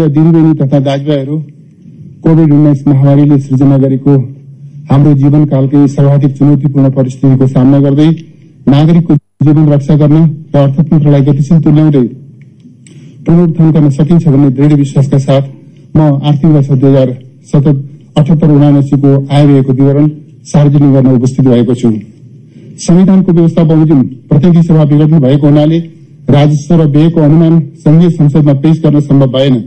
आदरणीय दिदीबहिनी तथा दाजुभाइहरू कोभिड उन्नाइस महामारीले सृजना गरेको हाम्रो जीवनकालकै सर्वाधिक चुनौतीपूर्ण परिस्थितिको सामना गर्दै नागरिकको जीवन रक्षा गर्न र अर्थतन्त्रलाई गतिशील तुल्याउँदै पुनरुत्थान गर्न सकिन्छ भन्ने दृढ विश्वासका साथ म आर्थिक वर्ष दुई हजार सतत अठहत्तर उनासीको व्ययको विवरण सार्वजनिक गर्न उपस्थित भएको छु संविधानको व्यवस्था बमोजिम प्रतिनिधि सभा विघटन भएको हुनाले राजस्व र व्ययको अनुमान संघीय संसदमा पेश गर्न सम्भव भएन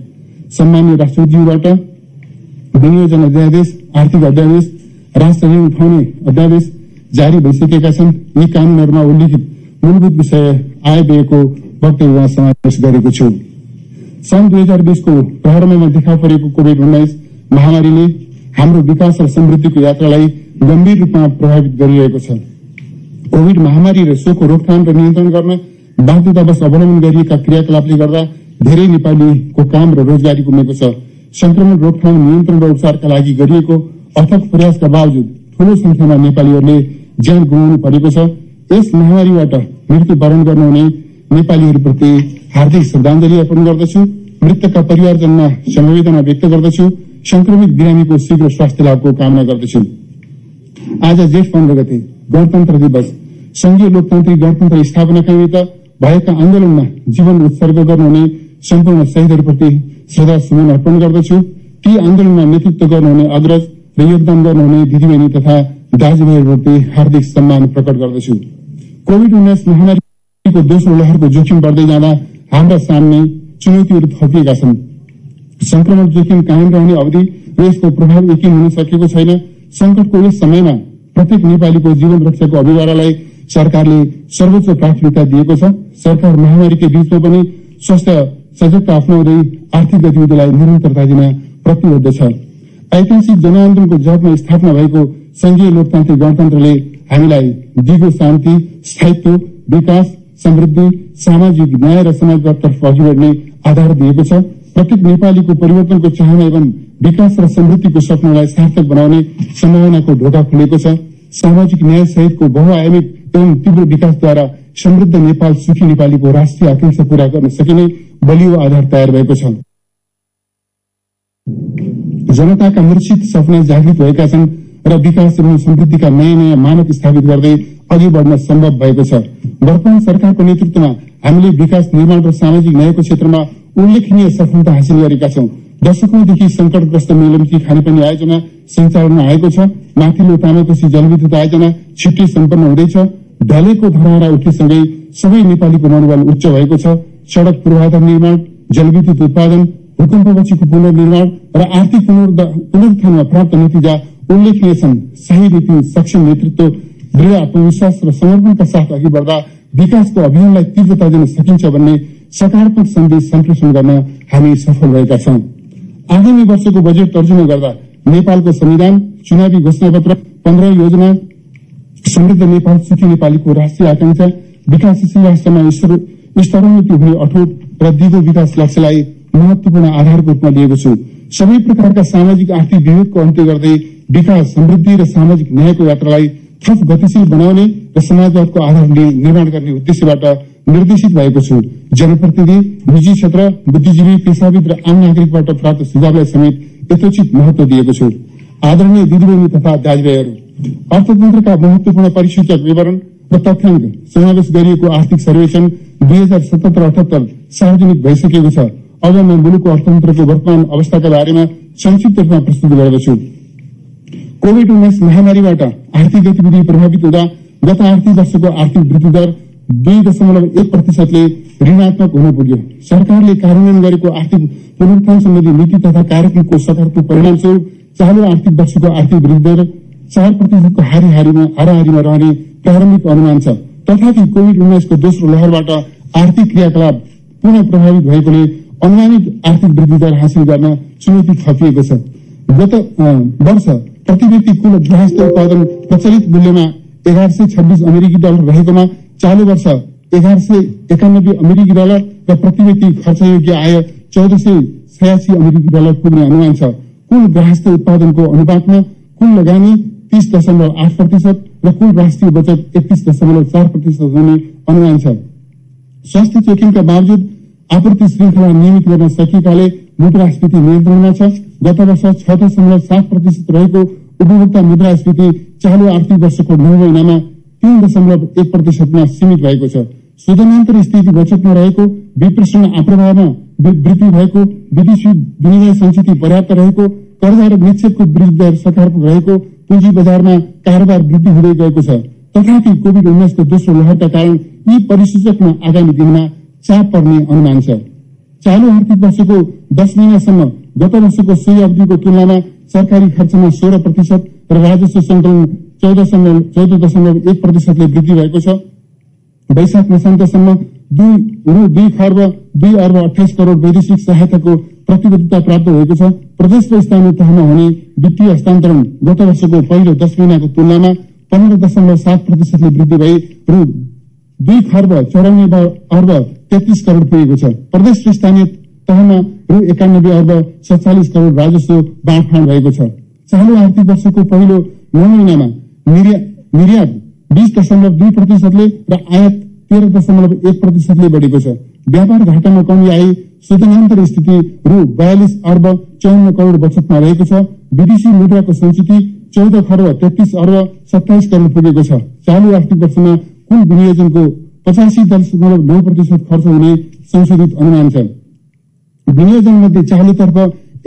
सम्मान्य राष्ट्रपतिज्यूबाट विनियोजन अध्यादेश आर्थिक अध्यादेश राष्ट्र ऋण उठाउने अध्यादेश जारी भइसकेका छन्। यी कानूनहरूमा उल्लेखित मूलभूत विषय आय व्ययको वक्तव्यमा समावेश गरेको छु। सन् दुई हजार बिसको प्रारम्भमा देखा परेको कोभिड उन्नाइस महामारीले हाम्रो विकास र समृद्धिको यात्रालाई गम्भीर रूपमा प्रभावित गरिरहेको छ। कोभिड महामारी र सोको रोकथाम र नियन्त्रण गर्न बाध्यतावश अवलम्बन गरिएका क्रियाकलापले गर्दा धेरै नेपालीको काम र रोजगारी गुमेको छ संक्रमण रोकथाम नियन्त्रण र उपचारका लागि गरिएको अथक प्रयासका बावजुद ठूलो संख्यामा नेपालीहरूले ज्यान गुमाउनु परेको छ। यस महामारीबाट मृत्यु वरण गर्नुहुने नेपालीहरूप्रति हार्दिक श्रद्धाञ्जली अर्पण गर्दछु। मृतकका परिवारजनमा समवेदना व्यक्त गर्दछु। संक्रमित बिरामीको शीघ्र स्वास्थ्य लाभको कामना गर्दछु। आज जेठ पन्ध्र गते गणतन्त्र दिवस। संघीय लोकतान्त्रिक गणतन्त्र स्थापनाका निमित्त भएका आन्दोलनमा जीवन उत्सर्ग गर्नुहुने सम्पूर्ण शहीदहरूप्रति श्रद्धा सुमन अर्पण गर्दछु। ती आन्दोलनमा नेतृत्व गर्नुहुने अग्रज र योगदान गर्नुहुने दिदीबहिनी तथा दाजुभाइहरूप्रति हार्दिक सम्मान प्रकट गर्दछु। कोविड उन्नाइस महामारीको दोस्रो लहरको जोखिम बढ्दै जाँदा हाम्रा सामने चुनौतीहरू थपिएका छन्। संक्रमण जोखिम कायम रहने अवधि र यसको प्रभाव यकिन हुन सकेको छैन। संकटको यस समयमा प्रत्येक नेपालीको जीवन रक्षाको अभियानलाई सरकारले सर्वोच्च प्राथमिकता दिएको छ। सरकार महामारीकै बीचमा पनि स्वास्थ्य सजगता अप्नाउँदै आर्थिक गतिविधिलाई निरन्तरता दिन प्रतिबद्ध छ। ऐतिहासिक जनआन्दोलनको जगमा स्थापना भएको संघीय लोकतान्त्रिक गणतन्त्रले हामीलाई दिगो शान्ति स्थायित्व विकास समृद्धि सामाजिक न्याय र समाजवादतर्फ अघि बढ्ने आधार दिएको छ। प्रत्येक नेपालीको परिवर्तनको चाहना एवं विकास र समृद्धिको सपनालाई सार्थक बनाउने सम्भावनाको ढोका खुलेको छ। सामाजिक न्याय सहितको बहुआयामिक एवं तीव्र विकासद्वारा समृद्ध नेपाल सुखी नेपालीको राष्ट्रिय आकांक्षा पूरा गर्न सकिने बलियो आधार तयार भएको छ जनताका मूर्छित सपना जागृत भएका छन् र विकास एवं समृद्धिका नयाँ नयाँ मानक स्थापित गर्दै अघि बढ्न सम्भव भएको छ। वर्तमान सरकारको नेतृत्वमा हामीले विकास निर्माण र सामाजिक न्यायको क्षेत्रमा उल्लेखनीय सफलता हासिल गरेका छौं। दशकौंदेखि संकटग्रस्त मेलम्ची खानेपानी आयोजना सञ्चालनमा आएको छ। माथिल्लो तामाकोशी जलविद्युत आयोजना छिट्टै सम्पन्न हुँदैछ। ढलेको धराहरा उठेसँगै सबै नेपालीको मनोबल उच्च भएको छ। सड़क पूर्वाधार निर्माण जलविद्युत उत्पादन भूकम्पपछिको पुनर्निर्माण र आर्थिक पुनरुत्थानमा प्राप्त नतिजा उल्लेखनीय छन्। सही नीति सक्षम नेतृत्व दृढ़ आत्मविश्वास र समर्पणका साथ अघि बढ्दा विकासको अभियानलाई तीव्रता दिन सकिन्छ भन्ने सकारात्मक सन्देश सम्प्रेषण गर्न हामी सफल भएका छौं। आगामी वर्षको बजेट तर्जुमा गर्दा नेपालको संविधान चुनावी घोषणापत्र पन्ध्र योजना समृद्ध नेपाल सुखी नेपालीको राष्ट्रिय आकांक्षा विकासशील राष्ट्रमा स्तरोन्नति हुने अठोट र दिगो विकास लक्ष्यलाई महत्वपूर्ण आधारको रूपमा लिएको छु। सबै प्रकारका सामाजिक आर्थिक विभेदको अन्त्य गर्दै विकास समृद्धि र सामाजिक न्यायको यात्रालाई थप गतिशील बनाउने र समाजवादको आधार निर्माण गर्ने उद्देश्यबाट निर्देशित भएको छु। जनप्रतिनिधि निजी क्षेत्र बुद्धिजीवी पेसाविद र आम नागरिकबाट प्राप्त सुझावलाई समेत यथोचित महत्व दिएको छु। आदरणीय दिदीबहिनी तथा दाजुभाइहरू अर्थतन्त्रका महत्वपूर्ण परिसूचक विवरण र तथ्याङ्क समावेश गरिएको आर्थिक सर्वेक्षण दुई हजार सतहत्तर अठहत्तर सार्वजनिक भइसकेको छ अब म मुलुकको अर्थतन्त्रको वर्तमान अवस्थाका बारेमा संक्षिप्त रूपमा प्रस्तुत गर्दछु कोविड उन्नाइस महामारीबाट आर्थिक गतिविधि प्रभावित हुँदा गत आर्थिक वर्षको आर्थिक वृद्धि दर दुई दशमलव एक प्रतिशतले ऋणात्मक हुन पुग्यो सरकारले कार्यान्वयन गरेको आर्थिक पुनरुत्थान सम्बन्धी नीति तथा कार्यक्रमको सकारात्मक परिणामस्वरूप चालु आर्थिक वर्षको आर्थिक वृद्धि दर चार प्रतिशतको हारीहारीमा हाराहारीमा रहने प्रारम्भिक अनुमान छ। तथापि कोविड उन्नाइसको दोस्रो लहरबाट आर्थिक क्रियाकलाप पुनः प्रभावित भएकोले अनुमानित आर्थिक वृद्धि दर हासिल गर्न चुनौती थपिएको छ। गत वर्ष प्रति व्यक्ति कुल गृहस्थ उत्पादन प्रचलित मूल्यमा एघार सय छब्बिस अमेरिकी डलर रहेकोमा चालु वर्ष एघार सय एकानब्बे अमेरिकी डलर र प्रति व्यक्ति खर्चयोग्य आय चौध सय छयासी अमेरिकी डलर पुग्ने अनुमान छ। कुल गृहस्थ उत्पादनको अनुपातमा कुल लगानी तीस दशमलव आठ प्रतिशत र कुल राष्ट्रिय बचत एकतिस दशमलव चार प्रतिशत हुने अनुमान छ। स्वास्थ्य चेकिङका बावजुद आपूर्ति श्रृङ्खला नियमित गर्न सकिएकाले मुद्रास्फीति नियन्त्रणमा छ। गत वर्ष छ दशमलव सात प्रतिशत रहेको उपभोक्ता मुद्रास्फीति चालु आर्थिक वर्षको नौ महिनामा तीन दशमलव एक प्रतिशतमा सीमित भएको छ। शोधनान्तर स्थिति बचतमा रहेको विप्रेषण आप्रवाहमा वृद्धि भएको विदेशी विनिमय संस्कृति पर्याप्त रहेको कर्जा र निक्षेपको वृद्धि दर सकारात्मक रहेको पुँजी बजारमा कारोबार वृद्धि हुँदै गएको छ। तथापि कोविड उन्नाइसको दोस्रो लहरका कारण यी परिसूचकमा आगामी दिनमा चाप पर्ने अनुमान छ। चालु आर्थिक वर्षको दस महिनासम्म गत वर्षको सोही अवधिको तुलनामा सरकारी खर्चमा सोह्र प्रतिशत र राजस्व सङ्कलन चौध दशमलव एक प्रतिशतले वृद्धि भएको छ। वैशाख मसान्तसम्म दुई रु दुई खर्ब दुई अर्ब अठाइस करोड़ वैदेशिक सहायताको प्रतिबद्धता प्राप्त भएको छ। प्रदेश र स्थानीय तहमा हुने वित्तीय हस्तान्तरण गत वर्षको पहिलो दस महिनाको तुलनामा पन्ध्र दशमलव सात प्रतिशतले वृद्धि भई रु दुई खर्ब चौरानब्बे अर्ब तेत्तिस करोड़ पुगेको छ। प्रदेश र स्थानीय तहमा रु एकानब्बे अर्ब सत्तालिस करोड़ राजस्व बाँडफाँड भएको छ। चालु आर्थिक वर्षको पहिलो नौ महिनामा निर्यात बीस दशमलव दुई प्रतिशतले र आयात तेह्र दशमलव एक प्रतिशतले बढेको छ। व्यापार घाटामा कमी आए शोधनान्तर स्थिति रु बयालिस अर्ब चौन्न करोड़ बचतमा रहेको छ। विदेशी मुद्राको संस्कृति चौध खर्ब तेत्तिस अर्ब सत्ताइस करोड़ पुगेको छ। चालु आर्थिक वर्षमा कुल विनियोजनको पचासी दशमलव नौ प्रतिशत खर्च हुने संशोधित अनुमान छ। विनियोजन मध्ये चालुतर्फ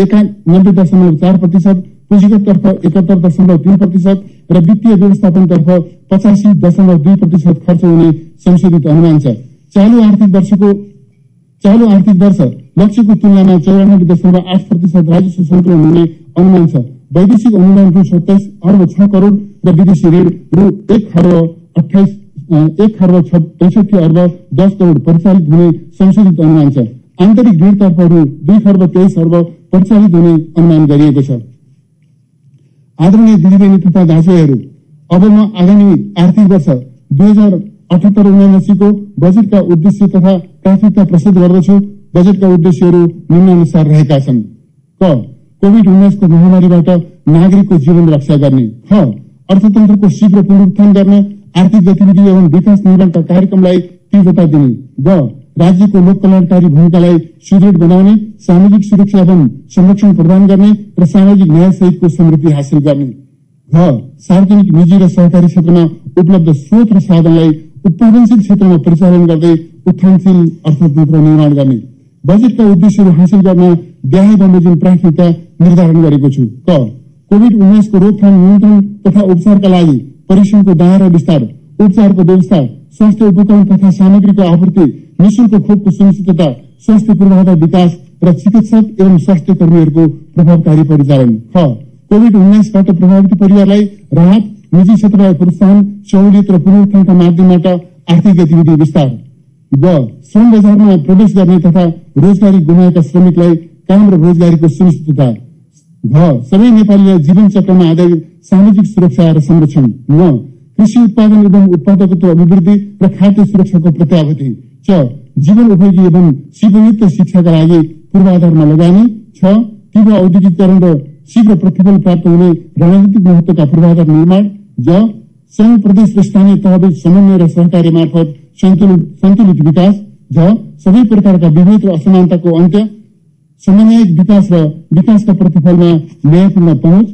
एकानब्बे दशमलव चार प्रतिशत पुँजीगततर्फ एकात्तर दशमलव तीन प्रतिशत र वित्तीय व्यवस्थापनतर्फ पचासी दशमलव दुई प्रतिशत खर्च हुने संशोधित अनुमान छ। चालु आर्थिक वर्षको चालु आर्थिक वर्ष लक्ष्यको तुलनामा चौरानब्बे दशमलव आठ प्रतिशत राजस्व सङ्कलन हुने अनुमान छ। वैदेशिक अनुदान रु सत्ताइस अर्ब छ करोड़ र विदेशी ऋण रु एक खर्ब अठाइस एक खर्ब पैसठी अर्ब दस करोड़ परिचालित हुने संशोधित अनुमान छ। आन्तरिक ऋणतर्फ रु दुई खर्ब तेइस अर्ब परिचालित हुने अनुमान गरिएको छ। आदरणीय दिदीबहिनी तथा दाजुभाइहरू अब म आगामी आर्थिक वर्ष दुई हजार अठहत्तर उनासीको बजेटका उद्देश्य तथा प्राथमिकता प्रस्तुत गर्दछु। बजेटका उद्देश्यहरू निम्नानुसार रहेका छन्। क. कोविड उन्नाइसको महामारीबाट नागरिकको जीवन रक्षा गर्ने। ख. अर्थतन्त्रको शीघ्र पुनरुत्थान गर्न आर्थिक गतिविधि एवं विकास निर्माणका कार्यक्रमलाई तीव्रता दिने। ग राज्यको लोक कल्याणकारी भूमिकालाई सुदृढ बनाउने, सामाजिक सुरक्षा एवं संरक्षण प्रदान गर्ने र सामाजिक न्याय सहितको समृद्धि हासिल गर्ने। घ. सार्वजनिक निजी र सहकारी क्षेत्रमा उपलब्ध स्रोत र साधनलाई उत्पादनशील क्षेत्रमा परिचालन गर्दै उत्थानशील अर्थतन्त्र निर्माण गर्ने बजेटका उद्देश्यहरू हासिल गर्न ब्याहे बमोजिम प्राथमिकता निर्धारण गरेको छु क कोविड उन्नाइसको रोकथाम नियन्त्रण तथा उपचारका लागि परिश्रमको दायरा विस्तार उपचारको व्यवस्था स्वास्थ्य उपकरण तथा सामग्रीको आपूर्ति निशुल्क खोपको सुनिश्चितता स्वास्थ्य पूर्वाधार विकास र चिकित्सक एवं स्वास्थ्य कर्मीहरूको प्रभावकारी परिचालन ख कोविड उन्नाइसबाट प्रभावित परिवारलाई राहत निजी क्षेत्रलाई प्रोत्साहन सहुलियत र पुनरुत्थानका माध्यमबाट आर्थिक गतिविधि विस्तार। ग श्रम बजारमा प्रवेश गर्ने तथा रोजगारी गुमाएका श्रमिकलाई काम र रोजगारीको सुनिश्चितता। घ सबै नेपालीलाई जीवन चक्रमा आधारित सामाजिक सुरक्षा र संरक्षण। न कृषि उत्पादन एवं उत्पादकत्व अभिवृद्धि र खाद्य सुरक्षाको प्रत्याभूति। च जीवन उपयोगी एवं सिपयुक्त शिक्षाका लागि पूर्वाधारमा लगानी। छ तीव्र औद्योगिकरण र शीघ्र प्रतिफल प्राप्त हुने रणनीतिक महत्व का पूर्वाधार निर्माण ज संघ प्रदेश स्थानीय तहबीच समन्वय र सहकार्य मार्फत सन्तुलित विकास झ सबै प्रकारका विभेद र असमानताको अन्त्य समन्वयिक विकास र विकासका प्रतिफलमा न्यायपूर्ण पहुँच,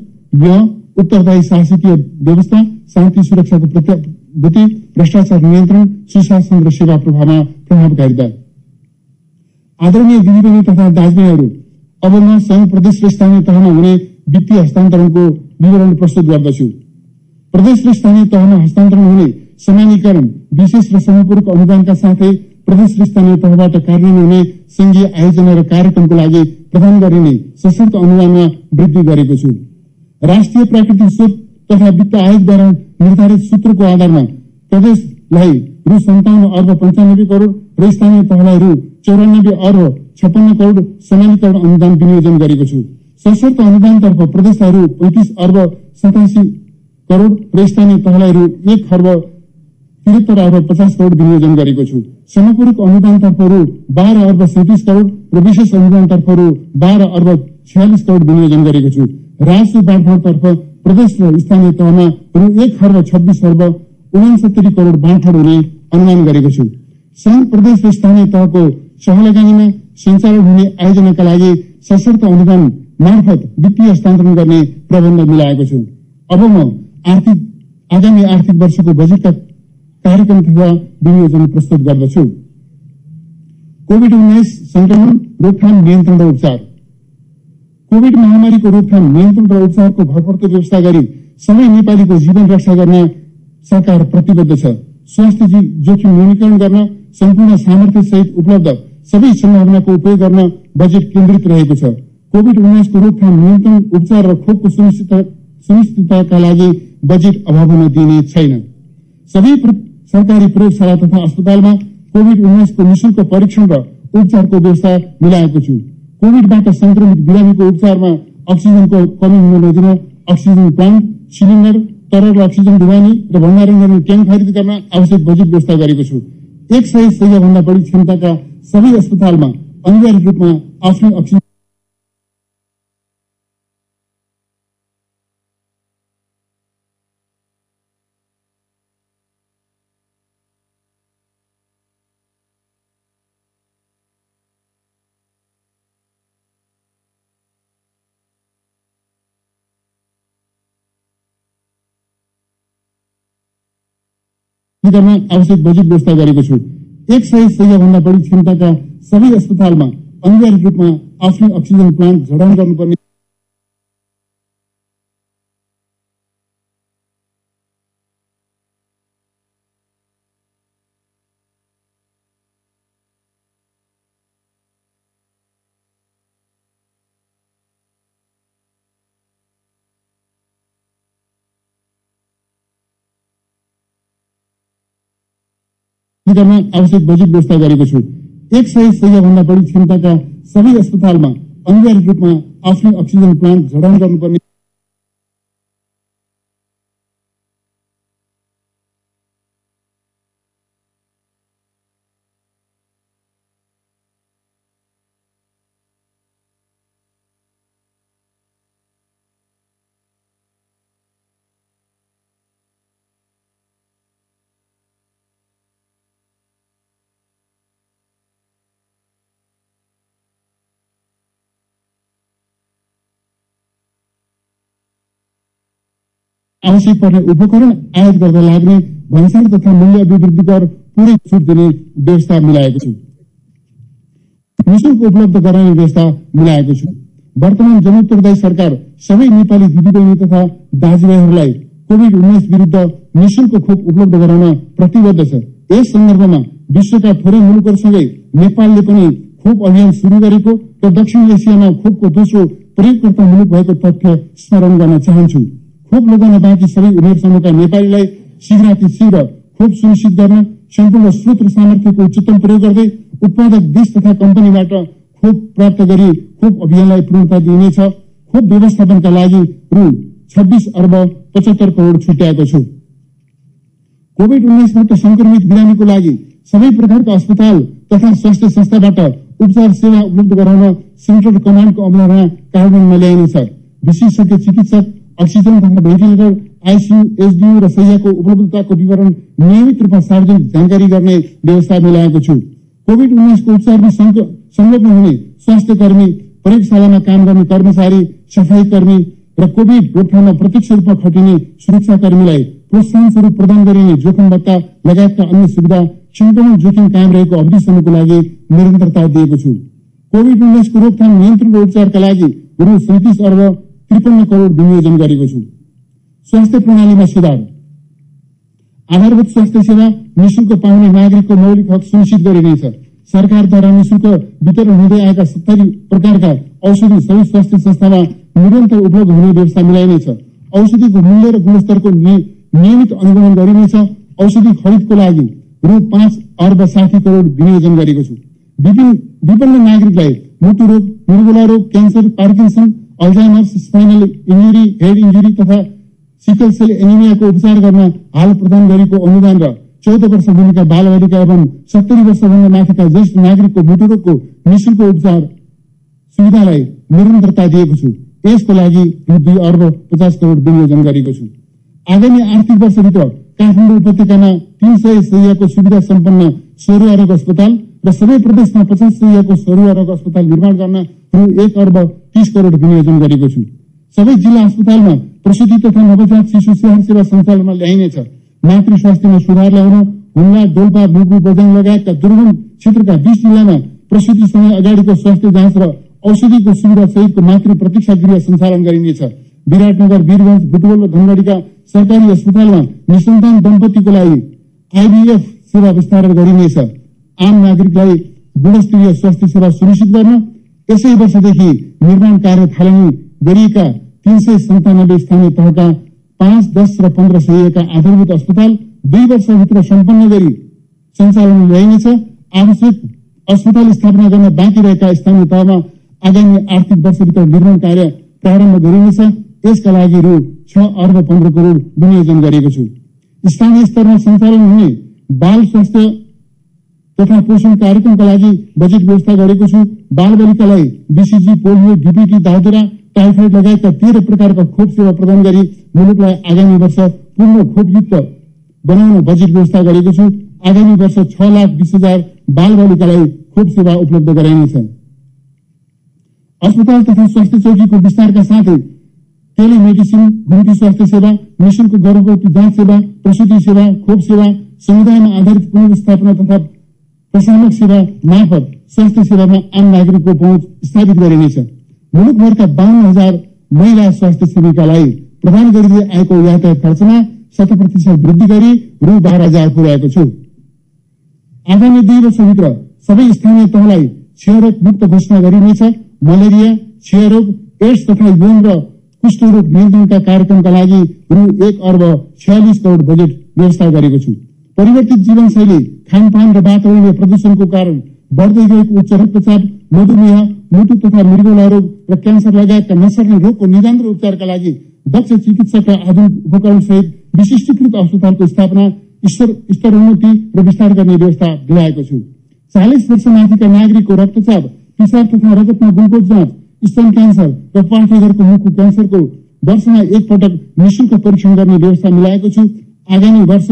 य उत्तरदायी शासकीय व्यवस्था शान्ति सुरक्षाको प्रतिभूति भ्रष्टाचार नियन्त्रण सुशासन र सेवा प्रभावमा प्रभावकारिता आदरणीय दिदीबहिनी तथा दाजुभाइहरू अब म संघ प्रदेश र स्थानीय तहमा हुने वित्तीय हस्तान्तरणको विवरण प्रस्तुत गर्दछु। प्रदेश र स्थानीय तहमा हस्तान्तरण हुने समानीकरण विशेष र समपूर्वक अनुदानका साथै प्रदेश र स्थानीय तहबाट कार्यान्वयन हुने संघीय आयोजना र कार्यक्रमको लागि प्रदान गरिने सशर्त अनुदानमा वृद्धि गरेको छु। राष्ट्रिय प्राकृतिक स्रोत तथा वित्त आयोगद्वारा निर्धारित सूत्रको आधारमा प्रदेशलाई रु सन्ताउन्न अर्ब पञ्चानब्बे करोड़ र स्थानीय तहलाई रु चौरानब्बे अर्ब छप्पन्न करोड़ समानीकरण अनुदान विनियोजन गरेको छु। सशर्त अनुदानतर्फ प्रदेशलाई रु पैंतिस अर्ब सतासी करोड़ र स्थानीय तहलाई रु एक खर्ब त्रिहत्तर अर्ब पचास करोड़ विनियोजन गरेको छु। समपूरक अनुदानतर्फ रु बाह्र अर्ब सैतिस करोड़ र विशेष अनुदानतर्फ रु बाह्र अर्ब छयालिस करोड़ विनियोजन गरेको छु। राजस्व बाँडफाँडतर्फ प्रदेश र स्थानीय तहमा रु एक खर्ब छब्बिस अर्ब उनासत्तरी करोड़ बाँडफाँड हुने अनुमान गरेको छु। संघ प्रदेश र स्थानीय तहको सहलगानीमा सञ्चालन हुने आयोजनाका लागि सशर्त अनुदान मार्फत वित्तीय हस्तान्तरण गर्ने प्रबन्ध मिलाएको छु। अब म आर्थिक आगामी आर्थिक वर्षको बजेटका कार्यक्रम तथा विनियोजन प्रस्तुत गर्दछु। कोविड उन्नाइस संक्रमण रोकथाम नियन्त्रण र उपचार। कोविड महामारीको रोकथाम नियन्त्रण र उपचारको भरपर्दो व्यवस्था गरी सबै नेपालीको जीवन रक्षा गर्न सरकार प्रतिबद्ध छ। स्वास्थ्य जोखिम न्यूनीकरण गर्न सम्पूर्ण सामर्थ्य सहित उपलब्ध सबै सम्भावनाको उपयोग गर्न बजेट केन्द्रित रहेको छ। कोविड उन्नाइसको रोकथाम नियन्त्रण उपचार र खोपको सुनिश्चितताका लागि बजेट अभाव हुन दिइने छैन। सबै सरकारी प्रयोगशाला तथा अस्पतालमा कोविड उन्नाइसको निशुल्क परीक्षण र उपचारको व्यवस्था मिलाएको छु। कोविडबाट संक्रमित बिरामीको उपचारमा अक्सिजनको कमी हुन नदिन अक्सिजन प्लान्ट सिलिन्डर तरल अक्सिजन ढुवानी र भण्डारण गर्ने ट्याङ्क खरिद गर्न आवश्यक बजेट व्यवस्था गरेको छु। एक सय सय भन्दा बढी क्षमताका सबै अस्पतालमा अनिवार्य रूपमा आफ्नै अक्सिजन गर्न आवश्यक बजेट व्यवस्था गरेको छु एक सय सय भन्दा बढी क्षमताका सबै अस्पतालमा अनिवार्य रूपमा आफ्नै अक्सिजन प्लान्ट जडान गर्नुपर्ने गर्न आवश्यक बजेट व्यवस्था गरेको छु। एक सय सय भन्दा बढी क्षमताका सबै अस्पतालमा अनिवार्य रूपमा आफ्नै अक्सिजन प्लान्ट जडान गर्नुपर्ने आवश्यक पर्ने उपकरण आयात गर्दा लाग्ने भन्सार तथा मूल्य अभिवृद्धि कर पूरै छुट दिने व्यवस्था मिलाएको छु। निशुल्क उपलब्ध गराउने व्यवस्था मिलाएको छु। वर्तमान जनोत्तरदायी सरकार सबै नेपाली दिदीबहिनी तथा दाजुभाइहरूलाई कोविड उन्नाइस विरुद्ध निशुल्क खोप उपलब्ध गराउन प्रतिबद्ध छ। यस सन्दर्भमा विश्वका थोरै मुलुकहरूसँगै नेपालले पनि खोप अभियान शुरू गरेको र दक्षिण एसियामा खोपको दोस्रो प्रयोगकर्ता मुलुक भएको तथ्य स्मरण गर्न चाहन्छु। खोप लगाउन बाँकी सबै उमेर समूहका नेपालीलाई शीघ्र शीघ्र खोप सुनिश्चित गर्न सम्पूर्ण स्रोत र सामर्थ्यको उच्चतम प्रयोग गर्दै उत्पादक देश तथा कम्पनीबाट खोप प्राप्त गरी खोप अभियानलाई पूर्णता दिइनेछ। खोप व्यवस्थापनका लागि रु. छब्बिस अर्ब पचहत्तर करोड़ छुट्याएको छु। कोविड उन्नाइसबाट संक्रमित बिरामीको लागि सबै प्रकारका अस्पताल तथा स्वास्थ्य संस्थाबाट उपचार सेवा उपलब्ध गराउन सेन्ट्रल कमान्डको अमलामा कार्यान्वयनमा ल्याइनेछ। विशेषज्ञ चिकित्सक अक्सिजन तथा भेन्टिलेटर आइसियू एसडियू र शैयाको उपलब्धताको विवरण नियमित रूपमा सार्वजनिक जानकारी गर्ने व्यवस्था मिलाएको छु कोविड उन्नाइसको उपचारमा संलग्न हुने स्वास्थ्य कर्मी प्रयोगशालामा काम गर्ने कर्मचारी सफाई कर्मी र कोविड रोकथाममा प्रत्यक्ष रूपमा खटिने सुरक्षा कर्मीलाई प्रोत्साहन स्वरूप प्रदान गरिने जोखिम भत्ता लगायतका अन्य सुविधा संक्रमण जोखिम कायम रहेको अवधिसम्मको लागि निरन्तरता दिएको छु कोविड उन्नाइसको रोकथाम नियन्त्रण र उपचारका लागि रु सैतिस अर्ब त्रिपन्न करोड विनियोजन गरेको छु स्वास्थ्य प्रणालीमा सुधार आधारभूत स्वास्थ्य सेवा निशुल्क पाउने नागरिकको मौलिक हक सुनिश्चित गरिनेछ सरकारद्वारा निशुल्क वितरण हुँदै आएका सत्तरी प्रकारका औषधि सबै स्वास्थ्य संस्थामा निरन्तर उपलब्ध हुने व्यवस्था मिलाइनेछ औषधिको मूल्य र गुणस्तरको नियमित अनुगमन गरिनेछ औषधि खरिदको लागि रु पाँच अर्ब साठी करोड विनियोजन गरेको छु विपन्न नागरिकलाई मुटु रोग मृगुला रोग cancer Parkinson Alzheimer's spinal injury head injury तथा सिकल सेल एनिमियाको उपचार गर्न हाल प्रदान गरेको अनुदान र चौध वर्ष मुनिका बालबालिका एवं सत्तरी वर्षभन्दा माथिका ज्येष्ठ नागरिकको मुटुरोगको निशुल्क उपचार सुविधालाई निरन्तरता दिएको छु। यसको लागि रु दुई अर्ब पचास करोड विनियोजन गरेको छु। आगामी आर्थिक वर्षभित्र काठमाडौँ उपत्यकामा तीन सय शैय्याको सुविधा सम्पन्न सरुवा रोग अस्पताल र सबै प्रदेशमा पचास शैय्याको सरुवा रोग अस्पताल निर्माण गर्न रु एक अर्ब तीस करोड विनियोजन गरेको छु सबै जिल्ला अस्पतालमा प्रसुति तथा नवजात शिशु स्याहार सेवा सञ्चालनमा ल्याइनेछ मातृ स्वास्थ्यमा सुधार ल्याउन हुम्ला डोल्पा मुगु बजाङ लगायतका दुर्गम क्षेत्रका बिस जिल्लामा प्रसुति समय अगाडिको स्वास्थ्य जाँच र औषधिको सुविधा सहितको मातृ प्रतीक्षा गृह सञ्चालन गरिनेछ विराटनगर वीरगंज बुटवल र धनगढीका सरकारी अस्पतालमा निसन्तान दम्पतिको लागि आइबीएफ सेवा विस्तारण गरिनेछ आम नागरिकलाई गुणस्तरीय स्वास्थ्य सेवा सुनिश्चित गर्न यसै वर्षदेखि निर्माण कार्य थालनी गरिएका तीन सय सन्तानब्बे स्थानीय तहका पाँच दस र पन्ध्र सयका आधारभूत अस्पताल दुई वर्षभित्र सम्पन्न गरी सञ्चालन ल्याइनेछ आवश्यक अस्पताल स्थापना गर्न बाँकी रहेका स्थानीय तहमा आगामी आर्थिक वर्षभित्र निर्माण कार्य प्रारम्भ गरिनेछ। यसका लागि रु छ अर्ब पन्ध्र करोड विनियोजन गरेको छु। स्थानीय स्तरमा सञ्चालन हुने बाल स्वास्थ्य तथा पोषण कार्यक्रमका लागि बजेट व्यवस्था गरेको छु। बाल बालिकालाई बिसिजी पोलियो डिपिटी दाउदेरा टाइफाइड लगायतका तेह्र प्रकारका खोप सेवा प्रदान गरी मुलुकलाई आगामी वर्ष पूर्ण खोपयुक्त बनाउन बजेट व्यवस्था गरेको छु। आगामी वर्ष छ लाख बिस हजार बाल बालिकालाई खोप सेवा उपलब्ध गराइनेछ अस्पताल तथा स्वास्थ्य चौकीको विस्तारका साथै टेलिमेडिसिन घुम्ती स्वास्थ्य सेवा निशुल्क गर्भवती जाँच सेवा प्रसुति सेवा खोप सेवा समुदायमा आधारित पुनर्स्थापना तथा प्रशामक सेवा मार्फत स्वास्थ्य सेवामा आम नागरिकको पहुँच स्थापित गरिनेछ। मुलुकभरका बाहन्न हजार महिला स्वास्थ्य सेविकालाई प्रदान गरिँदै आएको यातायात खर्चमा शत प्रतिशत वृद्धि गरी रु बाह्र हजार पुर्याएको छु। आगामी दुई वर्षभित्र सबै स्थानीय तहलाई क्षयरोग मुक्त घोषणा गरिनेछ। मलेरिया क्षयरोग एड्स तथा यौन र कुष्ठरोग नियन्त्रणका कार्यक्रमका लागि रु एक अर्ब छयालिस करोड बजेट व्यवस्था गरेको छु। परिवर्तित जीवनशैली खानपान र वातावरणीय प्रदूषणको कारण बढ्दै गएको उच्च रक्तचाप मधुमेह मुटु तथा मृगौला रोग र क्यान्सर लगायतका नसर्ने रोगको निदान र उपचारका लागि दक्ष चिकित्सक र आधुनिक उपकरण सहित विशिष्टीकृत अस्पतालको स्थापना स्तरोन्नति र विस्तार गर्ने व्यवस्था दिलाएको छु। चालिस वर्ष माथिका नागरिकको रक्तचाप पिसाब तथा रगतमा ग्लुकोज जाँच स्तन क्यान्सर र पाठेघरको मुखको क्यान्सरको वर्षमा एकपटक निशुल्क परीक्षण गर्ने व्यवस्था मिलाएको छु। आगामी वर्ष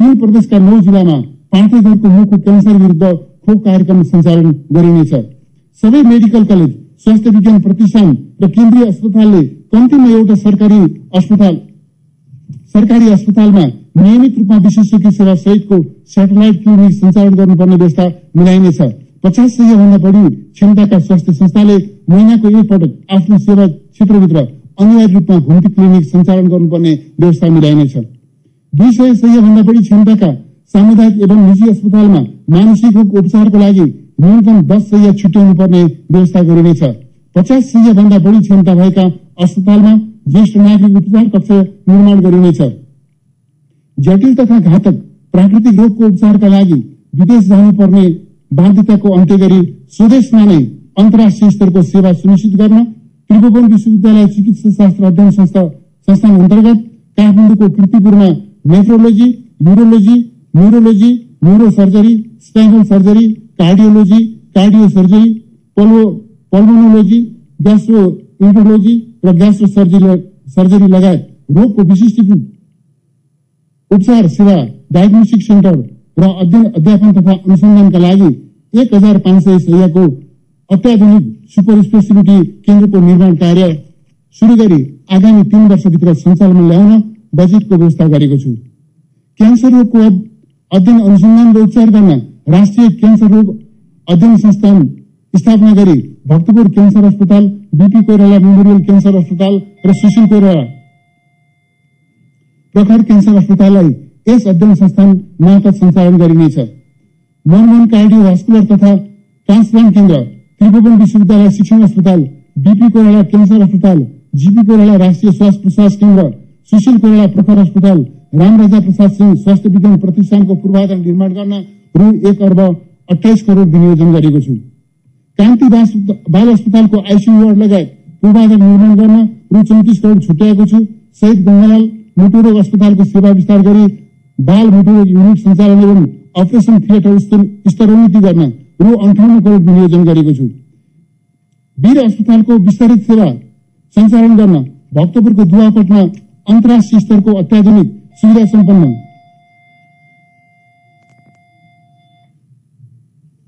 तीन प्रदेशका नौ जिल्लामा पाठेघरको मुखको क्यान्सर विरुद्ध खोप कार्यक्रम सञ्चालन गरिनेछ। सबै मेडिकल कलेज स्वास्थ्य विज्ञान प्रतिष्ठान र केन्द्रीय अस्पतालले कम्तीमा एउटा सरकारी अस्पताल सरकारी अस्पतालमा नियमित रूपमा विशेषज्ञ सेवा सहितको सेटेलाइट क्लिनिक सञ्चालन गर्नुपर्ने व्यवस्था मिलाइनेछ। पचास सय भन्दा बढी क्षमताका स्वास्थ्य संस्थाले महिनाको एकपटक आफ्नो सेवा क्षेत्रभित्र अनिवार्य रूपमा घुम्ती क्लिनिक सञ्चालन गर्नुपर्ने व्यवस्था मिलाइनेछ। दुई सय सय भन्दा बढी क्षमताका सामुदायिक एवं निजी अस्पतालमा मानसिक रोग उपचारको लागि न्यूनतम दस सय छुट्याउनु पर्ने व्यवस्था गरिनेछ। पचास सय भन्दा बढी क्षमता भएका अस्पतालमा ज्येष्ठ नागरिक उपचार कक्ष निर्माण गरिनेछ। जटिल तथा घातक प्राकृतिक रोगको उपचारका लागि विदेश जानुपर्ने बाध्यताको अन्त्य गरी स्वदेशमा नै अन्तर्राष्ट्रिय स्तरको सेवा सुनिश्चित गर्न त्रिभुवन विश्वविद्यालय चिकित्सा शास्त्र अध्ययन संस्था संस्थान अन्तर्गत काठमाडौँको कृतिपुरमा nephrology urology neurology neuro surgery spinal surgery cardiology cardio surgery pulmonology gastro enterology र ग्यास्ट्रो सर्जरी सर्जरी लगायत रोगको विशिष्ट उपचार, सेवा डायग्नोस्टिक सेन्टर र अध्ययन, अध्यापन तथा अनुसन्धानका लागि एक हज़ार पाँच सय सयको अत्याधुनिक सुपर स्पेसिलिटी केन्द्रको निर्माण कार्य सुरु गरी आगामी तीन वर्षभित्र सञ्चालनमा ल्याउन बजेटको व्यवस्था गरेको छु। क्यान्सर रोगको अध्ययन अनुसन्धान र उपचार गर्न राष्ट्रिय क्यान्सर रोग अध्ययन संस्थान स्थापना गरी भक्तपुर क्यान्सर अस्पताल बिपी कोइराला मेमोरियल क्यान्सर अस्पताल र सुशील कोइराला प्रखर क्यान्सर अस्पताललाई यस अध्ययन संस्थान मार्फत सञ्चालन गरिनेछ। मनमोहन कार्डियोभास्कुलर तथा ट्रान्सप्लान्ट केन्द्र त्रिभुवन विश्वविद्यालय शिक्षण अस्पताल बिपी कोइराला क्यान्सर अस्पताल जीपी कोइराला राष्ट्रिय श्वास प्रश्वास केन्द्र सुशील कोइराला प्रखर अस्पताल रामराजा प्रसाद सिंह स्वास्थ्य विज्ञान प्रतिष्ठानको पूर्वाधार निर्माण गर्न रु. एक अर्ब अठाइस करोड विनियोजन गरेको छु। कान्ति बाल अस्पतालको आइसियु वार्ड लगायत पूर्वाधार निर्माण गर्न रु. चौतिस करोड छुट्याएको छु। शहीद गंगालाल मुटुरोग अस्पतालको सेवा विस्तार गरी बाल मुटुरोग युनिट सञ्चालन एवं अपरेसन थिएटर स्तरोन्नति गर्न रु. अन्ठाउन्न करोड विनियोजन गरेको छु। वीर अस्पतालको विस्तारित सेवा सञ्चालन गर्न भक्तपुरको दुवाकोटमा अन्तर्राष्ट्रिय स्तरको अत्याधुनिक सुविधा सम्पन्न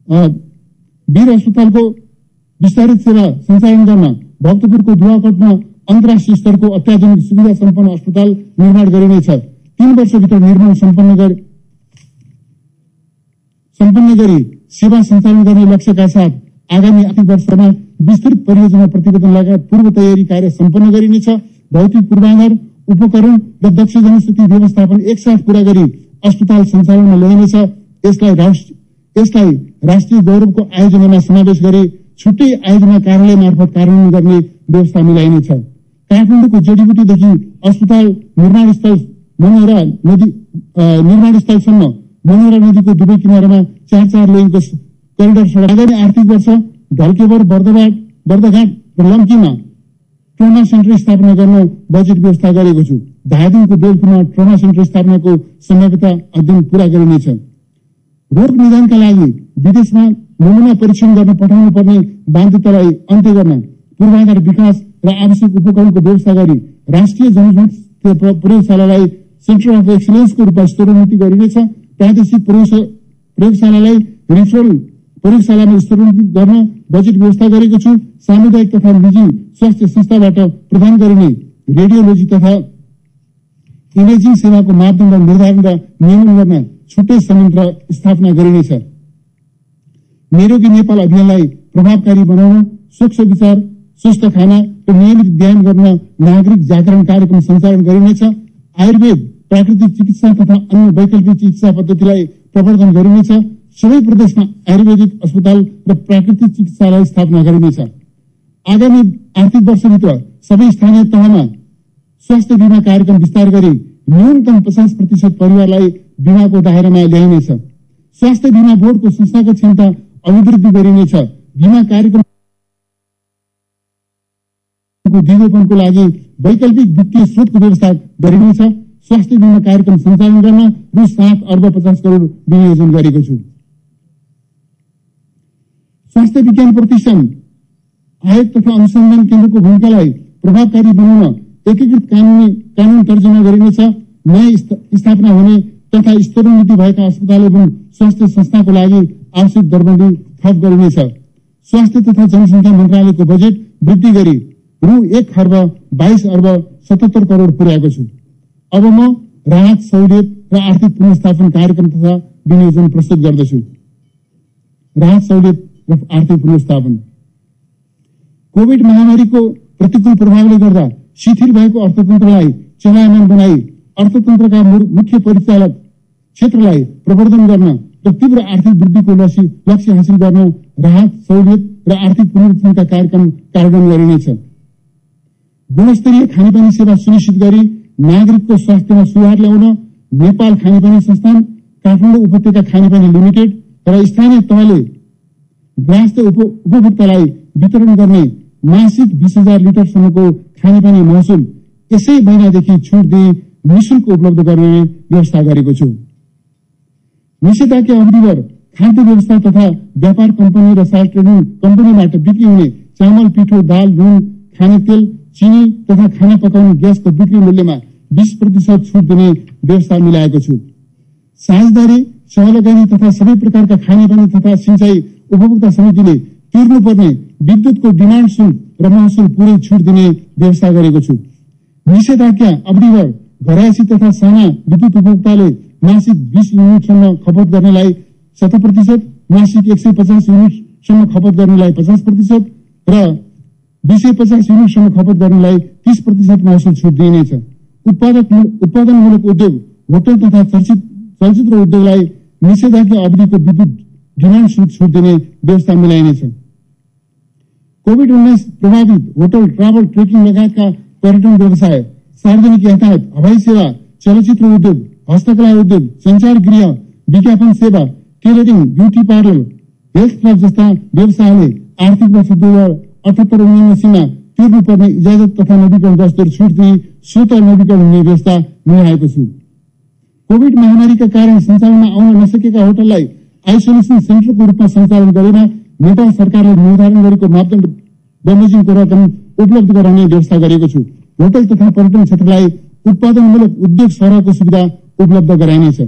वीर अस्पतालको विस्तारित सेवा सञ्चालन गर्न भक्तपुरको दुवाकोटमा अन्तर्राष्ट्रिय स्तरको अत्याधुनिक सुविधा सम्पन्न अस्पताल निर्माण गरिनेछ तीन वर्षभित्र निर्माण सम्पन्न गरी सम्पन्न गरी सेवा सञ्चालन गर्ने लक्ष्यका साथ आगामी आर्थिक वर्षमा विस्तृत परियोजना प्रतिवेदन लगायत पूर्व तयारी कार्य सम्पन्न गरिनेछ भौतिक पूर्वाधार उपकरण र दक्ष जनशक्ति व्यवस्थापन एकसाथ पूरा गरी अस्पताल सञ्चालनमा ल्याइनेछ। यसलाई राष्ट्र यसलाई राष्ट्रिय गौरवको आयोजनामा समावेश गरी छुट्टै आयोजना कार्यालय मार्फत कार्यान्वयन गर्ने व्यवस्था मिलाइनेछ। काठमाडौँको जडीबुटीदेखि अस्पताल निर्माण स्थल मनोहरा नदी निर्माण स्थलसम्म मनोहरा नदीको दुवै किनारामा चार चार लेनको करिडर सडक आगामी आर्थिक वर्ष ढल्केवर बर्दघाट बर्दघाट र लम्कीमा ट्रमा सेन्टर स्थापना गर्न बजेट व्यवस्था गरेको छु। धादिङको बेलपुरमा ट्रमा सेन्टर स्थापनाको सम्भाव्यता अध्ययन पूरा गरिनेछ। रोग निदानका लागि विदेशमा नमुना परीक्षण गर्न पठाउनु पर्ने बाध्यतालाई अन्त्य गर्न पूर्वाधार विकास र आवश्यक उपकरणको व्यवस्था गरी राष्ट्रिय जनस्वास्थ्य प्र- प्रयोगशालालाई सेन्टर अफ एक्सिलेन्सको रूपमा स्तरोन्नति गरिनेछ। प्रादेशिक प्रयोग- प्रयोगशालालाई रिफरल प्रयोगशालामा स्तरोन्नति गर्न बजेट व्यवस्था गरेको छु। सामुदायिक तथा निजी स्वास्थ्य संस्थाबाट प्रदान गरिने रेडियोलोजी तथा इमेजिङ सेवाको मापदण्ड निर्धारण र नियमन गर्न छुट्टै संयन्त्र स्थापना गरिनेछ। निरोगी नेपाल अभियानलाई प्रभावकारी बनाउन स्वच्छ विचार स्वस्थ खाना र नियमित व्यायाम गर्न नागरिक जागरण कार्यक्रम सञ्चालन गरिनेछ। आयुर्वेद प्राकृतिक चिकित्सा तथा अन्य वैकल्पिक चिकित्सा पद्धतिलाई प्रवर्धन गरिनेछ। सबै प्रदेशमा आयुर्वेदिक अस्पताल र प्राकृतिक चिकित्सालय स्थापना गरिनेछ। आगामी आर्थिक वर्षभित्र सबै स्थानीय तहमा स्वास्थ्य बिमा कार्यक्रम विस्तार गरी न्यूनतम पचास प्रतिशत परिवारलाई बिमाको दायरामा ल्याइनेछ। स्वास्थ्य बिमा बोर्डको संस्थागत क्षमता अभिवृद्धि गरिनेछ। बिमा कार्यक्रम दिगोपनको लागि वैकल्पिक वित्तीय स्रोतको व्यवस्था गरिनेछ। स्वास्थ्य बिमा कार्यक्रम सञ्चालन गर्न रु सात अर्ब पचास करोड विनियोजन गरेको छु। स्वास्थ्य विज्ञान प्रतिष्ठान आयोग तथा अनुसन्धान केन्द्रको भूमिकालाई प्रभावकारी बनाउन एकीकृत कानुनी कानून गरिनेछ। नयाँ स्थ- स्थापना हुने तथा स्तरोन्नति भएका अस्पताल एवं स्वास्थ्य संस्थाको लागि आवश्यक दरबन्दी थप गरिनेछ। स्वास्थ्य तथा जनसङ्ख्या मन्त्रालयको बजेट वृद्धि गरी रु एक खर्ब बाइस अर्ब सतहत्तर करोड पुर्याएको छु। अब म राहत सहुलियत र आर्थिक पुनर्स्थापन कार्यक्रम तथा विनियोजन प्रस्तुत गर्दछु। राहत सहुलियत र आर्थिक पुनर्स्थापन कोविड महामारीको प्रतिकूल प्रभावले गर्दा शिथिल भएको अर्थतन्त्रलाई चलायमान बनाई अर्थतन्त्रका मुख्य परिचालक क्षेत्रलाई प्रवर्धन गर्न र तीव्र आर्थिक वृद्धिको लक्ष्य लक्ष्य हासिल गर्न राहत सहुलियत र आर्थिक पुनर्गठनका कार्यक्रम कार्यान्वयन गरिनेछ। गुणस्तरीय खानेपानी सेवा सुनिश्चित गरी नागरिकको स्वास्थ्यमा सुधार ल्याउन नेपाल खानेपानी संस्थान काठमाडौँ उपत्यका खानेपानी लिमिटेड र स्थानीय तहले उप- उपभोक्तालाई वितरण गर्ने मासिक बिस हजार लिटरसम्मको खानेपानी महसुल यसै महिनादेखि छुट दिई निशुल्क उपलब्ध गर्ने व्यवस्था गरेको छु। निषेधाज्ञा अवधिभर खाद्य व्यवस्था तथा व्यापार कम्पनी र ट्रेडिङ कम्पनीबाट बिक्री हुने चामल पिठो दाल नुन खाने तेल चिनी तथा खाना पकाउने ग्यासको बिक्री मूल्यमा बीस प्रतिशत छुट दिने व्यवस्था मिलाएको छु। साझेदारी सहलगानी तथा सबै प्रकारका खानेपानी तथा सिंचाई उपभोक्ता समितिले तिर्नुपर्ने विद्युतको डिमान्ड शुल्क र महसुल पुरै छुट दिने व्यवस्था गरेको छु। निषेधाज्ञा अवधिभर घरायसी तथा साना विद्युत उपभोक्ताले मासिक बिस युनिटसम्म खपत गर्नेलाई शत प्रतिशत मासिक एक सय पचास युनिटसम्म खपत गर्नेलाई पचास प्रतिशत र दुई सय पचास युनिटसम्म खपत गर्नेलाई तीस प्रतिशत महसुल छुट दिइनेछ उत्पादक उत्पादनमूलक उद्योग होटल तथा चलचित चलचित्र उद्योगलाई निषेधाज्ञा अवधिको विद्युत डिमान्ड शुल्क छुट दिने व्यवस्था मिलाइनेछ कोविड उन्नाइस प्रभावित होटल ट्राभल ट्रेकिङ लगायतका पर्यटन व्यवसाय, सार्वजनिक यातायात, हवाई सेवा, चलचित्र उद्योग, हस्तकला उद्योग, संचार गृह विज्ञापन सेवा tailoring beauty parlour, health club जस्ता व्यवसायले आर्थिक वर्ष दुई हज़ार अठहत्तर उनासीमा तिर्नुपर्ने इजाज़त तथा नवीकरण दस्तुर छुट दिई स्वत नवीकरण हुने व्यवस्था मिलाएको छु। कोविड महामारीका कारण सञ्चालनमा आउन नसकेका होटललाई आइसोलेसन सेन्टरको रूपमा सञ्चालन गरेर नेपाल सरकारले निर्धारण गरेको मापदण्ड बमोजिमको रकम उपलब्ध गराउने व्यवस्था गरेको छु होटल तथा पर्यटन क्षेत्रलाई उत्पादनमूलक उद्योग सरहको सुविधा उपलब्ध गराइनेछ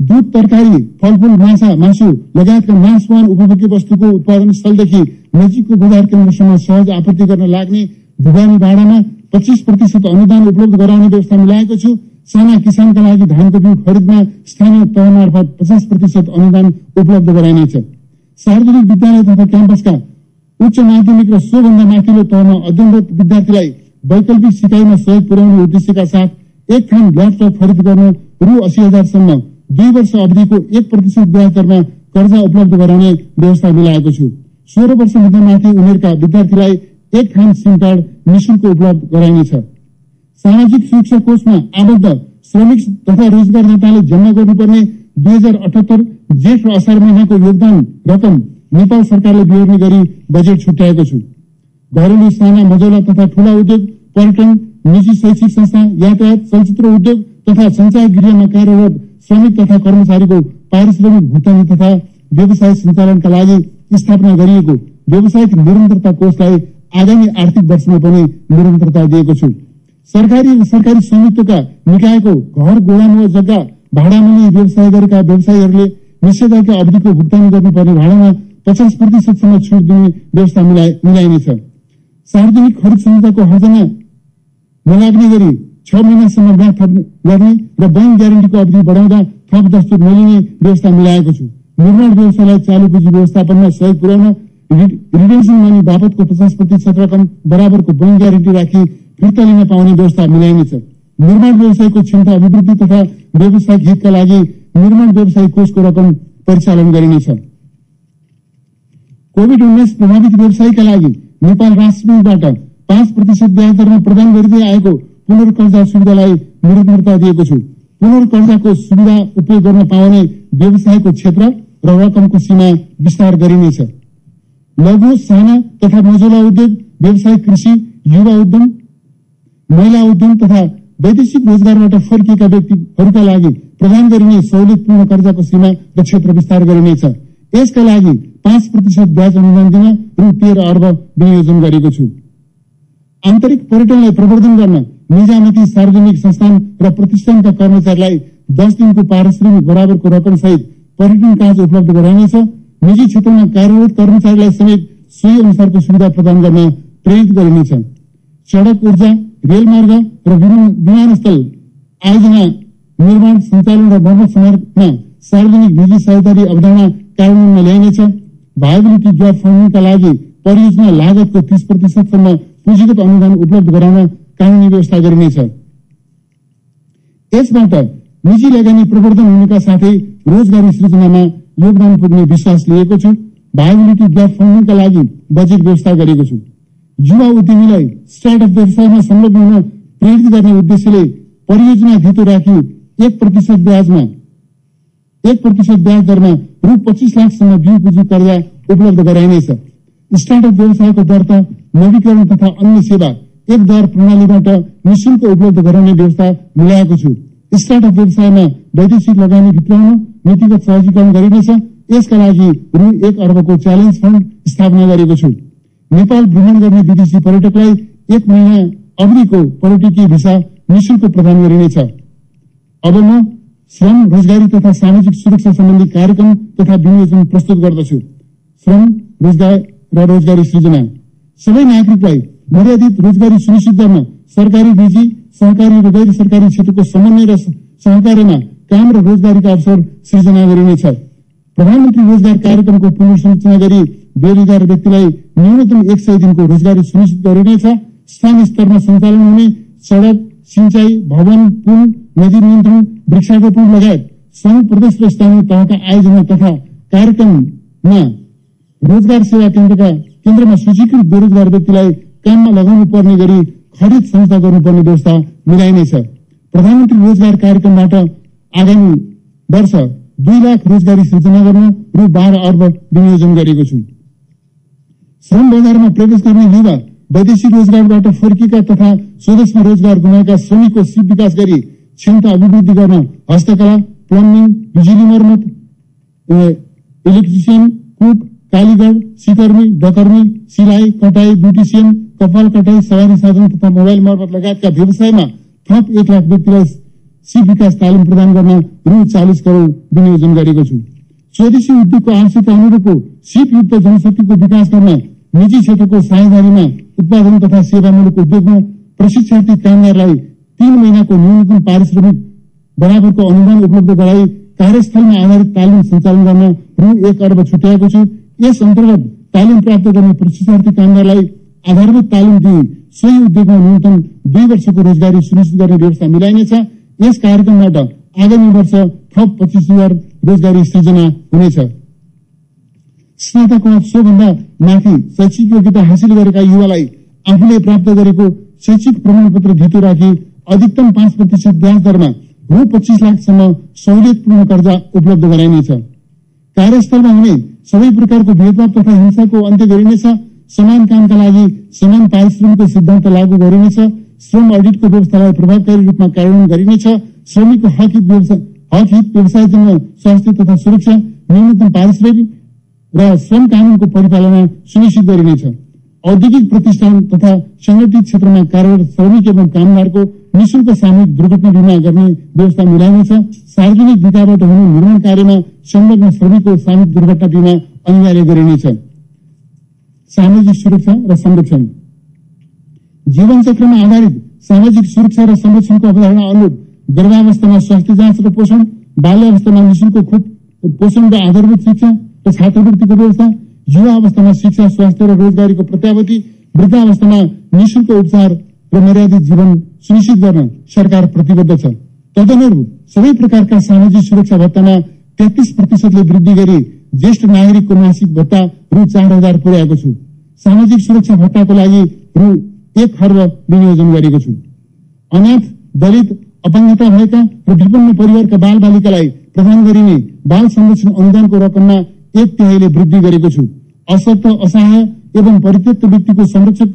दुध तरकारी फलफूल माछा मासु लगायतका मासवान उपभोग्य वस्तुको उत्पादन स्थलदेखि नजिकको बजार केन्द्रसम्म सहज आपूर्ति गर्न लाग्ने ढुगानी भाडामा पच्चिस प्रतिशत अनुदान उपलब्ध गराउने व्यवस्था मिलाएको छु साना किसानका लागि धानको बिउ खरिदमा स्थानीय तह मार्फत पचास प्रतिशत अनुदान उपलब्ध गराइनेछ। सार्वजनिक विद्यालय तथा क्याम्पसका उच्च माध्यमिक र सोभन्दा माथिल्लो तहमा अध्ययनरत विद्यार्थीलाई वैकल्पिक सिकाइमा सहयोग पुर्याउने उद्देश्यका साथ एक थान ल्यापटप खरिद गर्न रु अस्सी हजारसम्म दुई वर्ष अवधिको एक प्रतिशत ब्याज दरमा कर्जा उपलब्ध गराउने व्यवस्था मिलाएको छु। सोह्र वर्षभन्दा माथि उमेरका विद्यार्थीलाई एक थान सिम कार्ड निशुल्क उपलब्ध गराइनेछ। सामाजिक सुरक्षा कोषमा आबद्ध श्रमिक तथा रोजगारदाताले जम्मा गर्नुपर्ने दुई हजार अठहत्तर जेठ र असार महिनाको योगदान रकम नेपाल सरकारले बिहोर्ने गरी बजेट छुट्याएको छु। घरेलु साना मजौला तथा ठूला उद्योग पर्यटन निजी शैक्षिक संस्था यातायात चलचित्र उद्योग तथा संचार गृहमा कार्यरत श्रमिक तथा कर्मचारीको पारिश्रमिक भुक्तानी तथा व्यवसाय सञ्चालनका लागि स्थापना गरिएको व्यावसायिक निरन्तरता कोषलाई आगामी आर्थिक वर्षमा पनि निरन्तरता दिएको छु। सरकारी सरकारी स्वामित्वका निकायको घर गोदाम वा जग्गा भाडामा व्यवसाय गरेका व्यवसायीहरूले निषेधाज्ञा अवधिको भुक्तानी गर्नुपर्ने भाडामा पचास प्रतिशतसम्म छुट दिने व्यवस्था मिलाइनेछ। सार्वजनिक खरिद संस्थाको हर्जना नलाग्ने गरी छ महिनासम्म ब्याज थप गर्ने र बैंक ग्यारेन्टीको अवधि बढाउँदा थप दस्तुर नलिने व्यवस्था मिलाएको छु। निर्माण व्यवसायलाई चालु पुँजी व्यवस्थापनमा सहयोग पुर्याउन रिटेन्सन मनी बापतको पचास प्रतिशत रकम बराबरको बैंक ग्यारेन्टी राखी फिर्ता लिन पाउने व्यवस्था मिलाइनेछ निर्माण व्यवसायको क्षमता अभिवृद्धि तथा व्यावसायिक हितका लागि निर्माण व्यवसाय कोषको रकम परिचालन गरिनेछ कोभिड उन्नाइस प्रभावित व्यवसायीका लागि नेपाल राष्ट्र ब्याङ्कबाट पाँच प्रतिशत ब्याज दरमा प्रदान गरिँदै आएको पुनर्कर्जा सुविधालाई निरन्तरता दिएको छु। पुनर्कर्जाको सुविधा उपयोग गर्न पाउने व्यवसायको क्षेत्र र रकमको सीमा विस्तार गरिनेछ लघु, साना तथा मझौला उद्योग व्यवसायिक कृषि, युवा उद्यम महिला उद्यम तथा वैदेशिक रोजगारबाट फर्किएका व्यक्तिहरूका लागि प्रदान गरिने सहुलियतपूर्ण कर्जाको सीमा र क्षेत्र विस्तार गरिनेछ। यसका लागि पाँच प्रतिशत ब्याज अनुदान दिन रु तेह्र अर्ब विनियोजन गरेको छु। आन्तरिक पर्यटनलाई प्रवर्धन गर्न निजामती सार्वजनिक संस्थान र प्रतिष्ठानका कर्मचारीलाई दस दिनको पारिश्रमिक बराबरको रकम सहित पर्यटन कार्य उपलब्ध गराइनेछ निजी क्षेत्रमा कार्यरत कर्मचारीलाई समेत सोही अनुसारको सुविधा प्रदान गर्न प्रेरित गरिनेछ। सड़क ऊर्जा रेलमार्ग र विमानस्थल आयोजना निर्माण सञ्चालन र मर्मत समारमा सार्वजनिक निजी साझेदारी अवधारणा कार्यान्वयनमा ल्याइनेछ भाइबिलिटी ग्याप फन्डिङका लागि परियोजना लागतको तीस प्रतिशतसम्म पुँजीगत अनुदान उपलब्ध गराउन कानूनी व्यवस्था गरिनेछ यसबाट निजी लगानी प्रवर्धन हुनुका साथै रोजगारी सृजनामा योगदान पुग्ने विश्वास लिएको छु भाइबिलिटी ग्याप फन्डिङका लागि बजेट व्यवस्था गरेको छु युवा उद्यमीलाई स्टार्टअप व्यवसायमा संलग्न हुन प्रेरित गर्ने उद्देश्यले परियोजना धितो राखी एक प्रतिशत ब्याजमा एक प्रतिशत ब्याज दरमा रु पच्चिस लाखसम्म बिउ पुँजी कर्जा उपलब्ध गराइनेछ। स्टार्टअप व्यवसायको दर्ता नवीकरण तथा अन्य सेवा एक दर प्रणालीबाट निशुल्क उपलब्ध गराउने व्यवस्था मिलाएको छु। स्टार्टअप व्यवसायमा वैदेशिक लगानी भित्राउन नीतिगत सहजीकरण गरिनेछ। यसका लागि रु एक अर्बको च्यालेन्ज फण्ड स्थापना गरेको छु। नेपाल भ्रमण गर्ने विदेशी पर्यटकलाई एक महिना अवधिको पर्यटकीय भिसा निशुल्क प्रदान गरिनेछ। अब म श्रम रोजगारी तथा सामाजिक सुरक्षा सम्बन्धी कार्यक्रम तथा विनियोजन प्रस्तुत गर्दछु। श्रम रोजगार र रोजगारी सृजना। सबै नागरिकलाई मर्यादित रोजगारी सुनिश्चित गर्न सरकारी निजी सहकारी र गैर सरकारी क्षेत्रको समन्वय र सहकार्यमा काम र रोजगारीका अवसर सृजना गरिनेछ। प्रधानमन्त्री रोजगार कार्यक्रमको पुनर्संरचना गरी बेरोजगार व्यक्तिलाई न्यूनतम एक सय दिनको रोजगारी सुनिश्चित गरिनेछ। स्थानीय स्तरमा सञ्चालन हुने सड़क सिंचाई भवन पुल नदी नियन्त्रण वृक्षारोपण लगायत संघ प्रदेश र स्थानीय तहका आयोजना तथा कार्यक्रममा रोजगार सेवा केन्द्रका केन्द्रमा सूचीकृत बेरोजगार व्यक्तिलाई काममा लगाउनु पर्ने गरी खरिद संस्था गर्नुपर्ने व्यवस्था मिलाइनेछ। प्रधानमन्त्री रोजगार कार्यक्रमबाट आगामी वर्ष दुई लाख रोजगारी सृजना गर्न रु बाह्र अर्ब विनियोजन गरेको छु। श्रम बजारमा प्रवेश गर्ने युवा वैदेशिक रोजगारबाट फर्किएका तथा स्वदेशमा रोजगार गुमाएका श्रमिकको सिप विकास गरी क्षमता अभिवृद्धि गर्न हस्तकला प्लम्बिङ बिजुली मर्मत इलेक्ट्रिसियन कुक कालीगढ सिकर्मी डकर्मी सिलाइ कटाई ब्युटिसियन कपाल कटाई सवारी साधन तथा मोबाइल मर्मत लगायतका व्यवसायमा थप एक लाख व्यक्तिलाई सिप विकास तालिम प्रदान गर्न रु चालिस करोड विनियोजन गरेको छु। स्वदेशी उद्योगको आवश्यकता अनुरूपको सिप युक्त जनशक्तिको विकास गर्न निजी क्षेत्रको साझेदारीमा उत्पादन तथा सेवामूलक उद्योगमा प्रशिक्षार्थी कामदारलाई तीन महिनाको न्यूनतम पारिश्रमिक बराबरको अनुदान उपलब्ध गराई कार्यस्थलमा आधारित तालिम सञ्चालन गर्न रु एक अर्ब छुट्याएको छु। यस अन्तर्गत तालिम प्राप्त गर्ने प्रशिक्षार्थी कामदारलाई आधारभूत तालिम दिई सोही उद्योगमा न्यूनतम दुई वर्षको रोजगारी सुनिश्चित गर्ने व्यवस्था मिलाइनेछ। यस कार्यक्रमबाट आगामी वर्ष थप पच्चिस हजार रोजगारी सृजना हुनेछ। स्नातक सोभन्दा माथि शैक्षिक योग्यता हासिल गरेका युवालाई आफूले प्राप्त गरेको शैक्षिक प्रमाणपत्र धितो राखी अधिकतम पाँच प्रतिशत ब्याज दरमा रु पच्चिस लाखसम्म सहुलियतपूर्ण कर्जा उपलब्ध गराइनेछ। कार्यस्थलमा हुने सबै प्रकारको भेदभाव तथा हिंसाको अन्त्य गरिनेछ समान कामका लागि समान पारिश्रमिकको सिद्धान्त लागू गरिनेछ श्रम अडिटको व्यवस्थालाई प्रभावकारी रूपमा कार्यान्वयन गरिनेछ। श्रमिकको हक हित हक हित व्यवसायजन्य स्वास्थ्य तथा सुरक्षा न्यूनतम पारिश्रमिक र श्रम कानूनको परिपालना सुनिश्चित गरिनेछ। औद्योगिक प्रतिष्ठान तथा संगठित क्षेत्रमा कार्यरत श्रमिक एवं कामदारको निशुल्क सामूहिक दुर्घटना बिमा गर्ने व्यवस्था मिलाइनेछ। सार्वजनिक विकाबाट हुने निर्माण कार्यमा संलग्न श्रमिकको सामूहिक दुर्घटना बिमा अनिवार्य गरिनेछ। सामाजिक सुरक्षा र संरक्षण। जीवन चक्रमा आधारित सामाजिक सुरक्षा र संरक्षणको अवधारणा अनुरूप गर्भावस्थामा स्वास्थ्य जाँच र पोषण बाल्यावस्थामा निशुल्क खोप पोषण र आधारभूत शिक्षा र छात्रवृत्तिको व्यवस्था युवा अवस्थामा शिक्षा स्वास्थ्य र रोजगारीको प्रत्यावधि वृद्धावस्थामा निशुल्क उपचार र मर्यादित जीवन सुनिश्चित गर्न सरकार प्रतिबद्ध छ। तदनुरूप सबै प्रकारका सामाजिक सुरक्षा भत्तामा तेत्तीस प्रतिशतले वृद्धि गरी ज्येष्ठ नागरिकको मासिक भत्ता रु चार हजार पुर्याएको छु। सामाजिक सुरक्षा भत्ताको लागि रु एक खर्ब विनियोजन गरेको छु। अनाथ दलित अपाङ्गता भएका र विपन्न परिवारका बाल बालिकालाई प्रदान गरिने बाल संरक्षण अनुदानको रकममा एक तिहाईले वृद्धि गरेको छु। अशक्त असहाय एवं परित्यक्त व्यक्तिको संरक्षक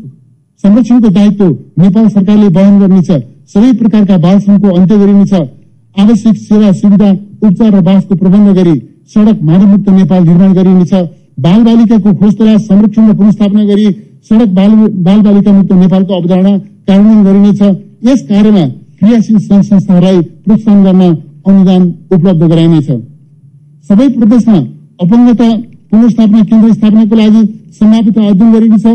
संरक्षणको दायित्व नेपाल सरकारले वहन गर्नेछ। सबै प्रकारका बाल श्रमको अन्त्य गरिनेछ। आवश्यक सेवा सुविधा उपचार र बासको प्रबन्ध गरी सड़क मानवमुक्त नेपाल निर्माण गरिनेछ। बाल बालिकाको खोज तलास संरक्षण र पुनस्थापना गरी सड़क बाल बालिका मुक्त नेपालको अवधारणा कार्यान्वयन गरिनेछ यस कार्यमा क्रियाशील संघ संस्थाहरूलाई प्रोत्साहन गर्न अनुदान उपलब्ध गराइनेछ। सबै प्रदेशमा अपङ्गता पुनर्स्थापना केन्द्र स्थापनाको लागि सम्भावित अध्ययन गरिनेछ।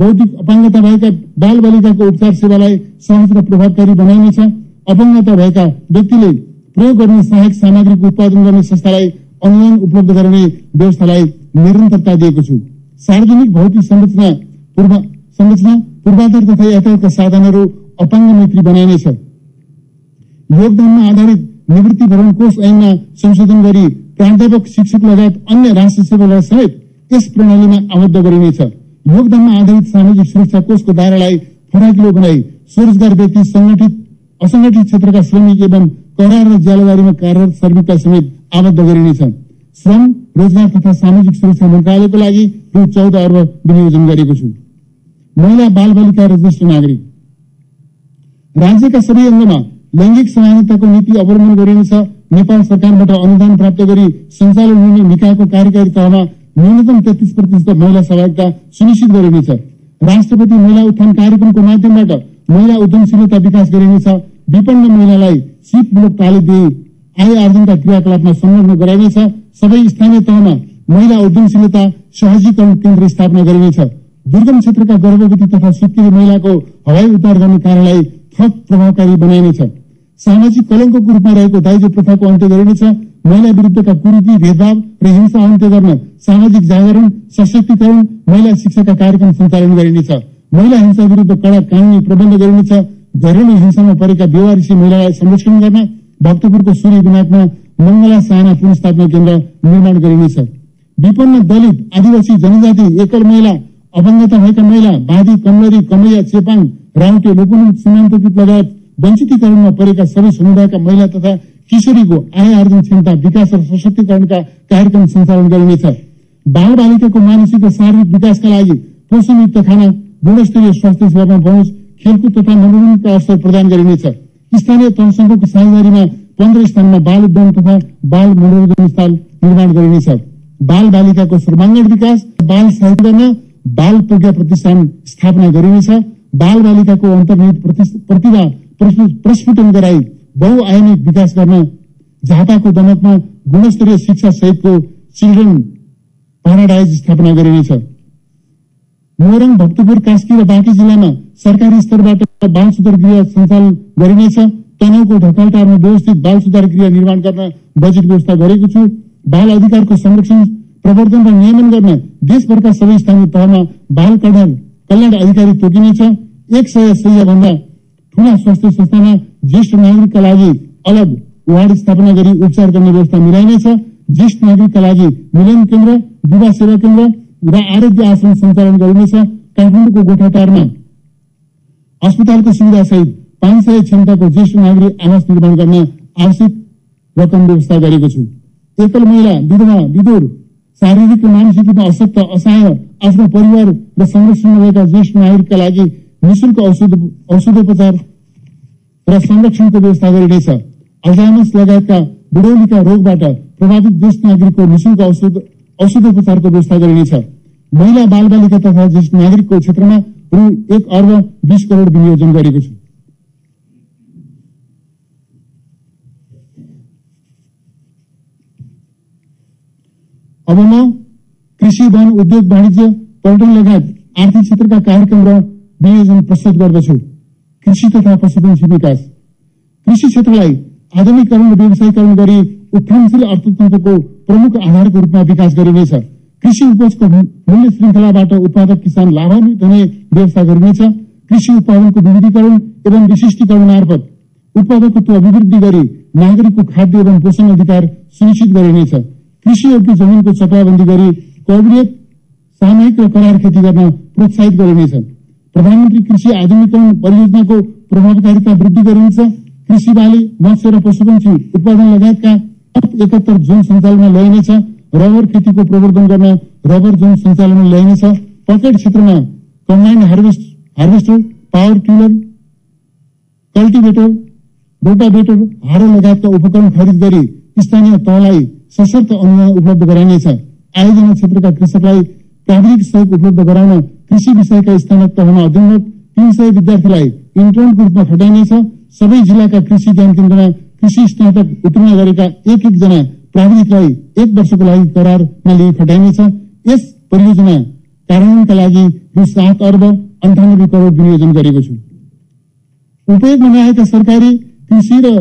बौद्धिक अपाङ्गता भएका बाल बालिकाको उपचार सेवालाई सहज र प्रभावकारी बनाइनेछ। अपङ्गता भएका व्यक्तिले प्रयोग गर्ने सहायक सामग्रीको उत्पादन गर्ने संस्थालाई अनुदान उपलब्ध गराउने व्यवस्थालाई निरन्तरता दिएको छु। सार्वजनिक भौतिक संरचना पूर्व संरचना पूर्वाधार तथा यातायातका साधनहरू अपाङ्ग मैत्री बनाइनेछ योगदानमा आधारित निवृत्ति भरण कोष ऐनमा संशोधन गरी प्राध्यापक शिक्षक लगायत अन्य राष्ट्र सेवालाई समेत यस प्रणालीमा आबद्ध गरिनेछ। योगदानमा आधारित सामाजिक सुरक्षा कोषको दायरालाई फराकिलो बनाई स्वरोजगार व्यक्ति संगठित असंगठित क्षेत्रका श्रमिक एवं करार र ज्यालादारीमा कार्यरत श्रमिकलाई समेत आबद्ध गरिनेछ। श्रम रोजगार तथा सामाजिक सुरक्षा मन्त्रालयको लागि रु चौध अर्ब विनियोजन गरेको छु। महिला बाल बालिका र ज्येष्ठ नागरिक। राज्यका सबै अङ्गमा लैङ्गिक समानताको नीति अवलम्बन गरिनेछ नेपाल सरकारबाट अनुदान प्राप्त गरी सञ्चालन हुने निकायको कार्यकारी तहमा न्यूनतम तेत्तिस प्रतिशत महिला सहभागिता सुनिश्चित गरिनेछ। राष्ट्रपति महिला उत्थान कार्यक्रमको माध्यमबाट महिला उद्यमशीलता विकास गरिनेछ विपन्न महिलालाई सिपमूलक तालिम दिई आय आर्जनका क्रियाकलापमा संलग्न गराइनेछ। सबै स्थानीय तहमा महिला उद्यमशीलता सहजीकरण केन्द्र स्थापना गरिनेछ। दुर्गम क्षेत्रका गर्भवती तथा सुत्केरी महिलाको हवाई उद्धार गर्ने कार्यलाई थप प्रभावकारी बनाइनेछ। सामाजिक कलङ्कको रूपमा रहेको दाइजो प्रथाको अन्त्य गरिनेछ। महिला विरुद्धका कुरीति भेदभाव र हिंसा अन्त्य गर्न सामाजिक जागरण सशक्तिकरण महिला शिक्षाका कार्यक्रम सञ्चालन गरिनेछ। महिला हिंसा विरुद्ध कड़ा कानूनी प्रबन्ध गरिनेछ। घरेलु हिंसामा परेका बेवारिसी महिलालाई संरक्षण गर्न भक्तपुरको सूर्य विनाकमा मंगला साना पुनस्थापना केन्द्र निर्माण गरिनेछ। विपन्न दलित आदिवासी जनजाति एकल महिला अभङ्गता भएका महिला बाँधी कमलरी कमैया चेपाङ राउटे लोकमुख सीमान्तकृत लगायत वञ्चितीकरणमा परेका सबै समुदायका महिला तथा किशोरीको आय आर्जन क्षमता विकास र सशक्तिकरणका कार्यक्रम सञ्चालन गरिनेछ। बाल बालिकाको मानसिक र शारीरिक विकासका लागि पोषणयुक्त खाना गुणस्तरीय स्वास्थ्य सेवामा पहुँच खेलकुद तथा मनोरञ्जनका अवसर प्रदान गरिनेछ। स्थानीय तहसम्मको साझेदारीमा पन्ध्र स्थानमा बाल उद्यान तथा बाल मनोरञ्जन स्थल निर्माण गरिनेछ। बाल बालिकाको सर्वाङ्गीण विकास बाल साहित्य गर्न बाल प्रज्ञा प्रतिष्ठान स्थापना गरिनेछ। बाल बालिकाको अन्तर्निहित प्रतिभा प्रस्फुटन गराई बहुआयामिक विकास गर्न झापाको दमकमा गुणस्तरीय शिक्षा सहितको चिल्ड्रेन प्याराडाइज स्थापना गरिनेछ। मोरङ भक्तपुर कास्की र बाँकी जिल्लामा सरकारी स्तरबाट बाल सुधार गृह सञ्चालन गरिनेछ। तनहुको ढकालटारमा व्यवस्थित बाल सुधार गृह निर्माण गर्न बजेट व्यवस्था गरेको छु। बाल अधिकारको संरक्षण प्रवर्धन र नियमन गर्न देशभरका सबै स्थानीय तहमा बाल कल्याण कल्याण अधिकारी तोकिनेछ एक सय सय भन्दा ठूला स्वास्थ्य संस्थामा ज्येष्ठ नागरिकका लागि अलग वार्ड स्थापना गरी उपचार गर्ने व्यवस्था मिलाइनेछ ज्येष्ठ नागरिकका लागि मिलन केन्द्र युवा सेवा केन्द्र र आरोग्य आश्रम सञ्चालन गरिनेछ काठमाडौँको गोठाटारमा अस्पतालको सुविधा सहित पाँच सय क्षमताको ज्येष्ठ नागरिक आवास निर्माण गर्न आवश्यक रकम व्यवस्था गरेको छु। एकल महिला विधवा विदुर शारीरिक र मानसिक रूपमा अशक्त असहाय आफ्नो परिवार र संरक्षणमा रहेका ज्येष्ठ नागरिकका लागि निशुल्क औषध औषधोपचार र संरक्षणको व्यवस्था गरिनेछ। अल्जाइमस लगायतका बुढौलीका रोगबाट प्रभावित ज्येष्ठ नागरिकको निशुल्क औषध औषधोपचारको व्यवस्था गरिनेछ। महिला बाल बालिका तथा ज्येष्ठ नागरिकको क्षेत्रमा रु एक अर्ब बिस करोड विनियोजन गरेको छु। अब म कृषि वन उद्योग वाणिज्य पर्यटन लगायत आर्थिक क्षेत्रका कार्यक्रम र विनियोजन प्रस्तुत गर्दछु। कृषि तथा पशुपक्षी विकास। कृषि क्षेत्रलाई आधुनिकरण र व्यवसायीकरण गरी उत्थानशील अर्थतन्त्रको प्रमुख आधारको रूपमा विकास गरिनेछ। कृषि उपजको मूल्य श्रृङ्खलाबाट उत्पादक किसान लाभान्वित हुने व्यवस्था गरिनेछ। कृषि उत्पादनको विविधीकरण एवं विशिष्टीकरण मार्फत उत्पादकत्व अभिवृद्धि गरी नागरिकको खाद्य एवं पोषण अधिकार सुनिश्चित गरिनेछ। कृषि योग्य जमिनको चक्राबन्दी गरी कोअर्डिनेट सामूहिक र करार खेती गर्न प्रोत्साहित गरिनेछ प्रधानमन्त्री कृषि आधुनिकरण परियोजनाको प्रभावकारिता वृद्धि गरिनेछ। कृषि बाली मत्स्य र पशुपक्षी उत्पादन लगायतका एकहत्तर जोन सञ्चालनमा ल्याइनेछ। रबर खेतीको प्रवर्धन गर्न रबर जोन सञ्चालनमा ल्याइनेछ। पकेट क्षेत्रमा combined harvest harvester power tiller cultivator rotavator harrow लगायतका उपकरण खरिद गरी स्थानीय तहलाई सशक्त अनुदान उपलब्ध गराइनेछ। आयोजना क्षेत्रका कृषकलाई प्राविधिक सहयोग उपलब्ध गराउन कृषि विषयका स्नातक तहमा अध्ययनरत तीन सय विद्यार्थीलाई इन्टर्नको रूपमा खटाइनेछ सबै जिल्लाका कृषि ज्ञान केन्द्रमा कृषि स्नातक उत्तीर्ण गरेका एक एकजना प्राविधिकलाई एक वर्षको लागि करारमा लिई खटाइनेछ यस परियोजना कार्यान्वयनका लागि रु सात अर्ब अन्ठानब्बे करोड विनियोजन गरेको छु। उपयोगमा नआएका सरकारी कृषि र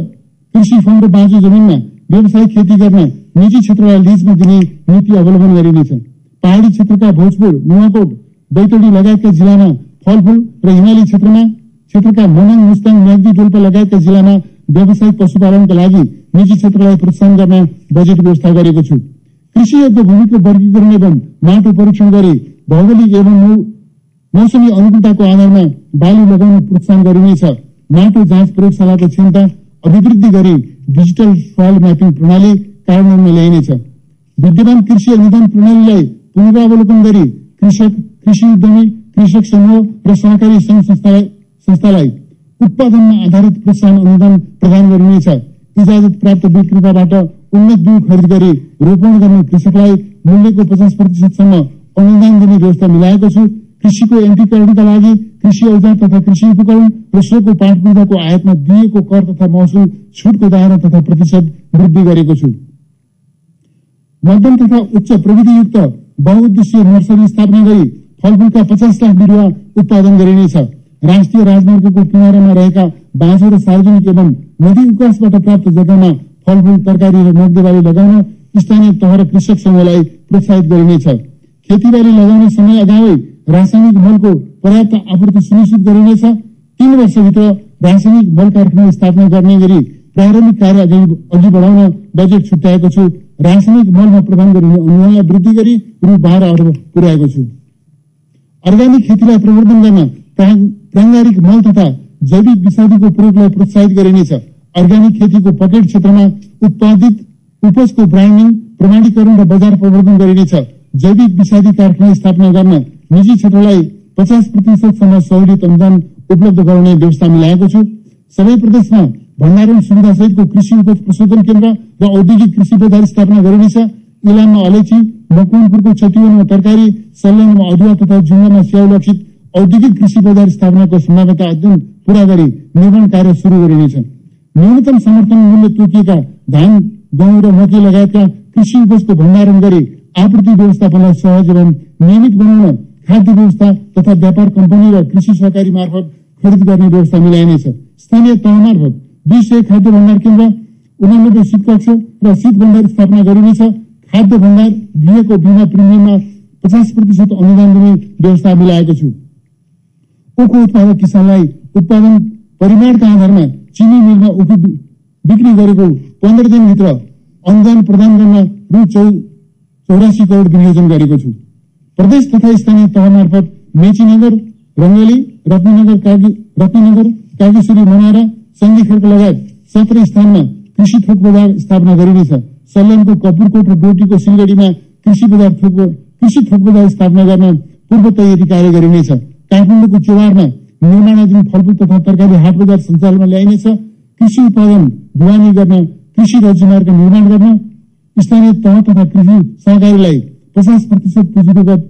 कृषि फन्ड र बाँझो जमिनमा व्यावसायिक खेती गर्न निजी क्षेत्रलाई लिजमा दिने नीति अवलम्बन गरिनेछ पहाड़ी क्षेत्रका भोजपुर नुवाकोट बैतडी लगायतका जिल्लामा फलफूल र हिमाली क्षेत्रमा क्षेत्रका मोनाङ मुस्ताङ म्याग्दी डोल्पा लगायतका जिल्लामा व्यावसायिक पशुपालनका लागि निजी क्षेत्रलाई प्रोत्साहन गर्न बजेट व्यवस्था गरेको छु। कृषि योग्य भूमिको वर्गीकरण एवं माटो परीक्षण गरी भौगोलिक एवं मौसमी अनुकूलताको आधारमा बाली लगाउन प्रोत्साहन गरिनेछ। माटो जाँच प्रयोगशालाको क्षमता अभिवृद्धि गरी डिजिटल सोइल म्यापिङ प्रणाली कार्यान्वयनमा ल्याइनेछ। विद्यमान कृषि अनुदान प्रणालीलाई पुनरावलोकन गरी कृषक कृषि उद्यमी कृषक समूह र सहकारी संघ संस्थालाई उत्पादनमा आधारित प्रोत्साहन अनुदान प्रदान गरिनेछ। इजाजत प्राप्त विक्रेताबाट उन्नत बिउ खरिद गरी रोपण गर्ने कृषकलाई मूल्यको पचास प्रतिशतसम्म अनुदान दिने व्यवस्था मिलाएको छु। कृषिको यन्त्रीकरणका लागि कृषि औजार तथा कृषि उपकरण र सोको पाठपूजाको आयातमा दिएको कर तथा महसुल छुटको दायरा तथा प्रतिशत वृद्धि गरेको छु। मध्यम तथा उच्च प्रविधियुक्त बहुउद्देश्य नर्सरी स्थापना गरी फलफूलका पचास लाख बिरुवा उत्पादन गरिनेछ। राष्ट्रिय राजमार्गको किनारामा रहेका बाँझो र सार्वजनिक एवं नदी विकासबाट प्राप्त जग्गामा फलफूल तरकारी र मध्यबाली लगाउन स्थानीय तह र कृषक समूहलाई प्रोत्साहित गरिनेछ। खेतीबाली लगाउने समय अगावै रासायनिक मलको पर्याप्त आपूर्ति सुनिश्चित गरिनेछ। तीन वर्षभित्र रासायनिक मल कारखाना स्थापना गर्ने गरी प्रारम्भिक कार्य अघि बढाउन बजेट छुट्याएको छु। रासायनिक मलमा प्रदान गरिने अनुदानलाई वृद्धि गरी रु बाह्र अर्ब पुर्याएको छु। अर्ग्यानिक खेतीलाई प्रवर्धन गर्न प्राङ्गारिक मल तथा जैविक विषादीको प्रयोगलाई प्रोत्साहित गरिनेछ। अर्ग्यानिक खेतीको पकेट क्षेत्रमा उत्पादित उपजको ब्रान्डिङ प्रमाणीकरण र बजार प्रवर्धन गरिनेछ। जैविक विषादी कारखाना स्थापना गर्न निजी क्षेत्रलाई पचास प्रतिशतसम्म सहुलियत अनुदान उपलब्ध गराउने व्यवस्था मिलाएको छु। सबै प्रदेशमा भण्डारण सुविधा सहितको कृषि उपज प्रशोधन केन्द्र र औद्योगिक कृषि बजार स्थापना गरिनेछ इलाममा अलैची मकवानपुरको छतिवनमा तरकारी सल्यानमा अदुवा तथा जुम्लामा स्याउ लक्षित औद्योगिक कृषि बजार स्थापनाको सम्भाव्यता अध्ययन पूरा गरी निर्माण कार्य सुरु गरिनेछ न्यूनतम समर्थन मूल्य तोकिएका धान गहुँ र मकै लगायतका कृषि उपजको भण्डारण गरी आपूर्ति व्यवस्थापनलाई सहज एवं नियमित बनाउन खाद्य व्यवस्था तथा व्यापार कम्पनी र कृषि सहकारी मार्फत खरिद गर्ने व्यवस्था मिलाइनेछ स्थानीय तह मार्फत दुई सय खाद्य भण्डार केन्द्र उनानब्बे शीत कक्ष र शीत भण्डार स्थापना गरिनेछ खाद्य भण्डार दिएको बिमा प्रिमियममा पचास प्रतिशत अनुदान दिने व्यवस्था मिलाएको छु। उखु उत्पादक किसानलाई उत्पादन परिमाणका आधारमा चिनी मिलमा उखु बिक्री गरेको पन्ध्र दिनभित्र अनुदान प्रदान गर्न रु चौ चौरासी करोड विनियोजन गरेको छु। प्रदेश तथा स्थानीय तह मार्फत मेचीनगर रङ्गली रत्नगर कागी रत्नगर कागेश्वरी मनारा सन्धिखेडको लगायत सत्र स्थानमा कृषि थोक बजार स्थापना गरिनेछ सल्यानको कपुरकोट र डोटीको सिलगढीमा कृषि बजार थोक कृषि थोक बजार स्थापना गर्न पूर्व तयारी कार्य गरिनेछ काठमाडौँको चेवारमा निर्माणाधीन फलफुल तथा तरकारी हाट बजार सञ्चालनमा ल्याइनेछ कृषि उत्पादन ढुवानी गर्न कृषि राज्यमार्ग निर्माण गर्न स्थानीय तह तथा कृषि सहकारीलाई पचास प्रतिशत पुँजीगत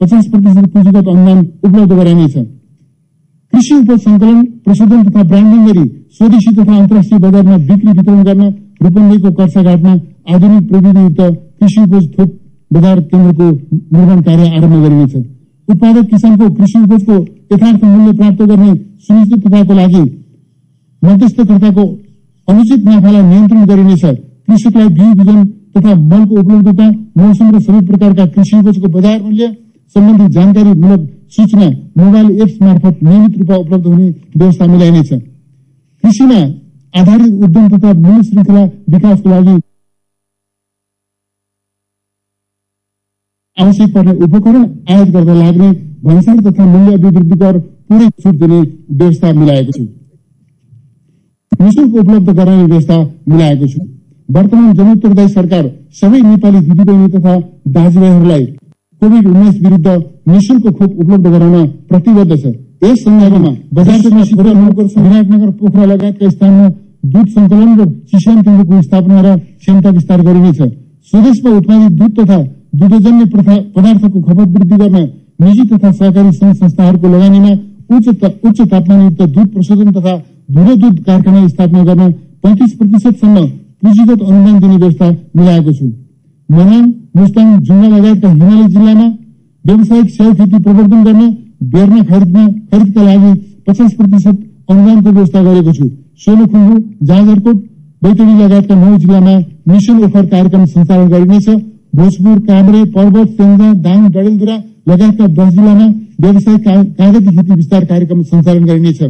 पचास प्रतिशत पुँजीगत अनुदान उपलब्ध गराइनेछ। कृषि उपज संकलन प्रशोधन तथा ब्रान्डिङ गरी स्वदेशी तथा अन्तर्राष्ट्रिय बजारमा बिक्री वितरण गर्न रूपन्देहीको कर्साघाटमा आधुनिक प्रविधियुक्त कृषि उपज थोक बजार केन्द्रको निर्माण कार्य आरम्भ गरिनेछ। उत्पादक किसानको कृषि उपजको यथार्थ मूल्य प्राप्त गर्ने सुनिश्चितताको लागि मध्यस्थकर्ताको अनुचित नाफालाई नियन्त्रण गरिनेछ। कृषकलाई बिउ बिजन तथा मलको उपलब्धता मौसम र सबै प्रकारका कृषि उपजको बजार मूल्य सम्बन्धी जानकारीमूलक सूचना मोबाइल एप्स मार्फत नियमित रूपमा उपलब्ध हुने व्यवस्था मिलाइनेछ। कृषिमा आधारित उद्यम तथा मूल्य श्रृङ्खला विकासको लागि आवश्यक पर्ने उपकरण आयात गर्न लाग्ने भन्सार तथा मूल्य अभिवृद्धि कर पूरै छुट दिने व्यवस्था मिलाएको छु। निशुल्क उपलब्ध गराउने व्यवस्था मिलाएको छु। वर्तमान जनोत्तरदायी सरकार सबै नेपाली दिदीबहिनी तथा दाजुभाइहरूलाई कोभिड उन्नाइस विरुद्ध निशुल्क खोप उपलब्ध गराउन प्रतिबद्ध छ यस सन्दर्भमा बजार विराटनगर पोखरा लगायतका स्थानमा दुध सङ्कलन र चिसान केन्द्रको स्थापना र क्षमता विस्तार गरिनेछ स्वदेशमा उत्पादित दुध तथा दुधजन्य पदार्थको खपत वृद्धि गर्न निजी तथा सहकारी संघ संस्थाहरूको लगानीमा उच्च उच्च तापमानयुक्त दुध प्रशोधन तथा धुलो दुध कारखाना स्थापना गर्न पैंतिस प्रतिशतसम्म पुँजीगत अनुदान दिने व्यवस्था मिलाएको छु मनाङ मुस्ताङ जुम्ला लगायतका हिमाली जिल्लामा व्यावसायिक स्याउ खेती प्रवर्धन गर्न बेर्ना खरिदमा खरिदका लागि पचास प्रतिशत अनुदानको व्यवस्था गरेको छु सोलुखुम्बु जाजरकोट बैतडी लगायतका नौ जिल्लामा मिसन ओफर कार्यक्रम सञ्चालन गरिनेछ भोजपुर काभ्रे पर्वत सेन्जा दाङ डडेलधुरा लगायतका दस जिल्लामा व्यवसायिक कागती खेती विस्तार कार्यक्रम सञ्चालन गरिनेछ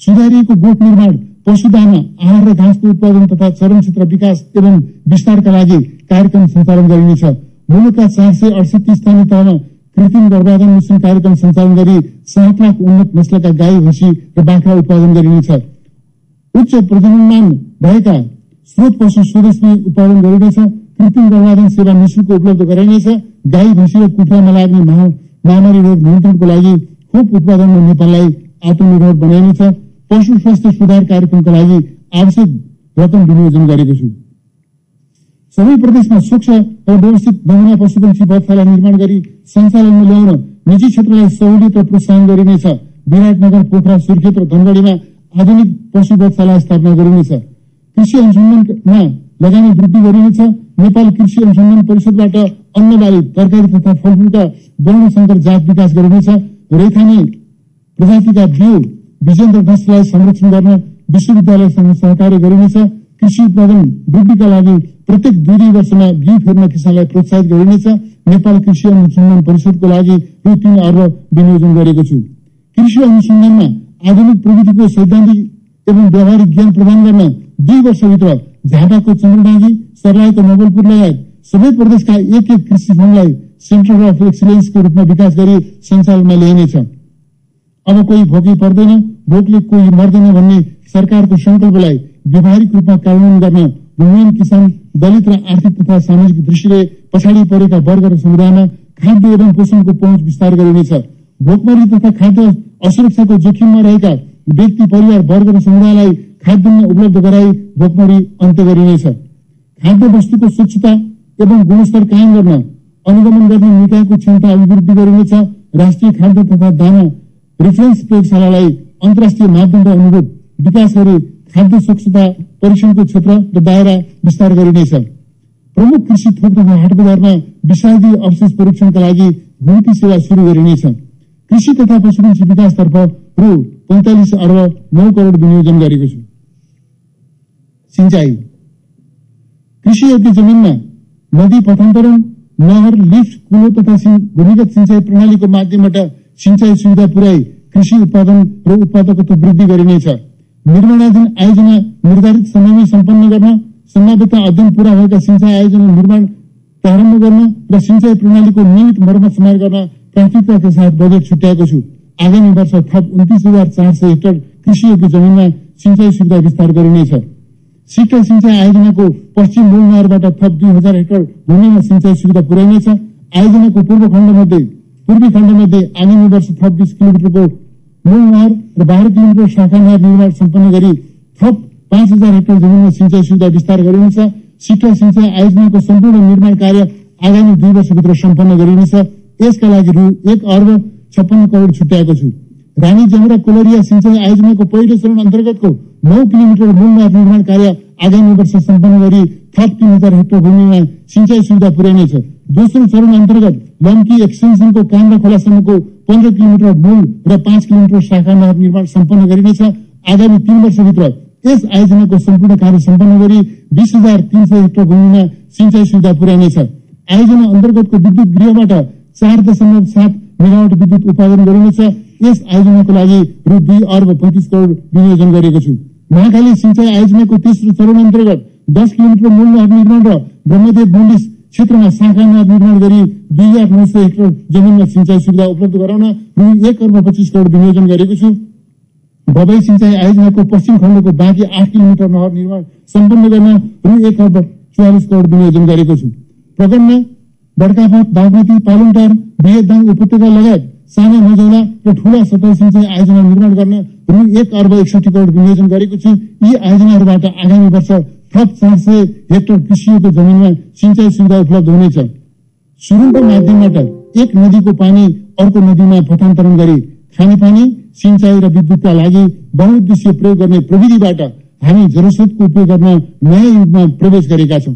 सुधारिएको गोठ निर्माण पशुदाना आहार र घाँसको उत्पादन तथा चरण क्षेत्र विकास एवं विस्तारका लागि कार्यक्रम सञ्चालन गरिनेछ। मुलुकका चार सय अडसठी स्थानीय तहमा कृत्रिम गर्भाधान मिश्रण कार्यक्रम सञ्चालन गरी सात लाख उन्नत नस्लका गाई भैँसी र बाख्रा उत्पादन गरिनेछ। उच्च प्रजननमान भएका स्रोत पशु स्वदेशमै उत्पादन गरिनेछ कृत्रिम गर्भाधान सेवा निशुल्क उपलब्ध गराइनेछ गाई भैँसी र कुखुरामा लाग्ने महामारी रोग नियन्त्रणको लागि खोप उत्पादनमा नेपाललाई आत्मनिर्भर बनाइनेछ। पशु स्वास्थ्य सुधार कार्यक्रमका लागि आवश्यक रकम विनियोजन गरेको छु। सबै प्रदेशमा स्वच्छ र व्यवस्थित नमुना पशुपक्षी बधशाला निर्माण गरी सञ्चालनमा ल्याउन निजी क्षेत्रलाई सहुलियत र प्रोत्साहन गरिनेछ। विराटनगर पोखरा सुर्खेत र धनगढीमा आधुनिक पशु बधशाला स्थापना गरिनेछ। कृषि अनुसन्धानमा लगानी वृद्धि गरिनेछ। नेपाल कृषि अनुसन्धान परिषदबाट अन्न बाली तरकारी तथा फलफुलका वर्ण शङ्कर जात विकास गरिनेछ। रेखानी प्रजातिका बिउ विजेन्द्र नस्ललाई संरक्षण गर्न विश्वविद्यालयसँग सहकार्य गरिनेछ। कृषि उत्पादन वृद्धिका लागि प्रत्येक दुई दुई वर्षमा बिउ फेर्न किसानलाई प्रोत्साहित गरिनेछ। नेपाल कृषि अनुसन्धान परिषदको लागि रु तीन अर्ब विनियोजन गरेको छु। कृषि अनुसन्धानमा आधुनिक प्रविधिको सैद्धान्तिक एवं व्यावहारिक ज्ञान प्रदान गर्न दुई वर्षभित्र झापाको चन्द्रडाँगी सर्लाहीको नवलपुर लगायत सबै प्रदेशका एक एक कृषि फर्मलाई सेन्टर अफ एक्सिलेन्सको रूपमा विकास गरी सञ्चालनमा ल्याइनेछ। अब कोही भोकै पर्दैन भोकले कोही मर्दैन भन्ने सरकारको संकल्पलाई व्यावहारिक रूपमा कार्यान्वयन गर्न भूमिहीन किसान दलित र आर्थिक तथा सामाजिक दृष्टिले पछाडि परेका वर्ग र समुदायमा खाद्य एवं पोषणको पहुँच विस्तार गरिनेछ। भोकमरी तथा खाद्य असुरक्षाको जोखिममा रहेका व्यक्ति परिवार वर्ग र समुदायलाई खाद्यान्न उपलब्ध गराई भोकमरी अन्त्य गरिनेछ। खाद्य वस्तुको स्वच्छता एवं गुणस्तर कायम गर्न अनुगमन गर्ने निकायको क्षमता अभिवृद्धि गरिनेछ। राष्ट्रिय खाद्य तथा दाना रेफरेन्स प्रयोगशालालाई अन्तर्राष्ट्रिय मापदण्ड अनुरूप विकास गरी खाद्य स्वच्छता परीक्षणको क्षेत्र र दायरा विस्तार गरिनेछ। प्रमुख कृषि थोक तथा हाट बजारमा विषादी अवशेष परीक्षणका लागि घुम्ती सेवा शुरू गरिनेछ। कृषि तथा पशुपक्षी विकासतर्फ रु पैंतालिस अर्ब नौ करोड विनियोजन गरेको छु। कृषि योग्य जमिनमा नदी पथान्तरण नहर लिफ्ट कुलो तथा भूमिगत सिंचाई प्रणालीको माध्यमबाट सिंचाई सुविधा पुर्याई कृषि उत्पादन र उत्पादकत्व वृद्धि गरिनेछ निर्माणाधीन आयोजना निर्धारित समयमै सम्पन्न गर्न सम्भाव्यता अध्ययन पूरा भएका सिंचाई आयोजना निर्माण प्रारम्भ गर्न र सिंचाई प्रणालीको नियमित मर्मत समार गर्न प्राथमिकताका साथ बजेट छुट्याएको छु आगामी वर्ष थप उन्तिस हजार चार सय हेक्टर कृषि योग्य जमिनमा सिंचाई सुविधा विस्तार गरिनेछ सिक्टा सिंचाई आयोजनाको पश्चिम मूल नहरबाट थप दुई हजार हेक्टर भूमिमा सिंचाई सुविधा पुर्याइनेछ आयोजनाको पूर्व खण्डमध्ये पूर्वी खण्डमध्ये आगामी वर्ष थप बिस किलोमिटरको मूल नहर र बाह्र किलोमिटर शाखा नहर निर्माण सम्पन्न गरी थप पाँच हजार हेक्टर जमिनमा सिंचाई सुविधा विस्तार गरिनेछ। सिक्टा सिंचाई आयोजनाको सम्पूर्ण निर्माण कार्य आगामी दुई वर्षभित्र सम्पन्न गरिनेछ। यसका लागि रु एक अर्ब छप्पन्न करोड छुट्याएको छु। रानी जमरा कोलरिया सिंचाई आयोजनाको पहिलो चरण अन्तर्गतको नौ किलोमिटर मूल नहर निर्माण कार्य आगामी वर्ष सम्पन्न गरी थप तीन हजार हेक्टर भूमिमा सिंचाई सुविधा पुर्याइनेछ। दोस्रो चरण अन्तर्गत लम्की एक्सटेन्सनको कामरा खोलासम्मको पन्ध्र किलोमिटर मूल र पाँच किलोमिटर शाखा नहर निर्माण सम्पन्न गरिनेछ। आगामी तीन वर्षभित्र यस आयोजनाको सम्पूर्ण कार्य सम्पन्न गरी बिस हजार तीन सय हेक्टर भूमिमा सिंचाई सुविधा पुर्याइनेछ। आयोजना अन्तर्गतको विद्युत गृहबाट चार दशमलव सात मेगावट विद्युत उत्पादन गरिनेछ। यस आयोजनाको लागि रु दुई अर्ब पैंतिस करोड विनियोजन गरेको छु। महाकाली सिंचाई आयोजनाको तेस्रो चरण अन्तर्गत दस किलोमिटर मूल नहर निर्माण र ब्रह्मदेव मण्डिस क्षेत्रमा शाखा नहर निर्माण गरी दुई लाख नौ सय हेक्टर जमिनमा सिंचाई सुविधा उपलब्ध गराउन रु एक अर्ब पच्चिस करोड विनियोजन गरेको छु। बबाई सिंचाई आयोजनाको पश्चिम खण्डको बाँकी आठ किलोमिटर नहर निर्माण सम्पन्न गर्न रु एक अर्ब चौवालिस करोड विनियोजन गरेको छु। प्रकरणमा बडकाफाट बागमती पालुङटार बृहदाङ उपत्यका लगायत साना मजौला र ठूला सतह सिंचाई आयोजना निर्माण गर्न रु एक अर्ब एकसठी करोड विनियोजन गरेको छु। यी आयोजनाहरूबाट आगामी वर्ष थप चार सय हेक्टर कृषिको जमिनमा सिंचाई सुविधा उपलब्ध हुनेछ सुरुङको माध्यमबाट एक नदीको पानी अर्को नदीमा पठान्तरण गरी खानेपानी सिंचाई र विद्युतका लागि बहुद्देश्य प्रयोग गर्ने प्रविधिबाट हामी जलस्रोतको उपयोग गर्न नयाँ युगमा प्रवेश गरेका छौँ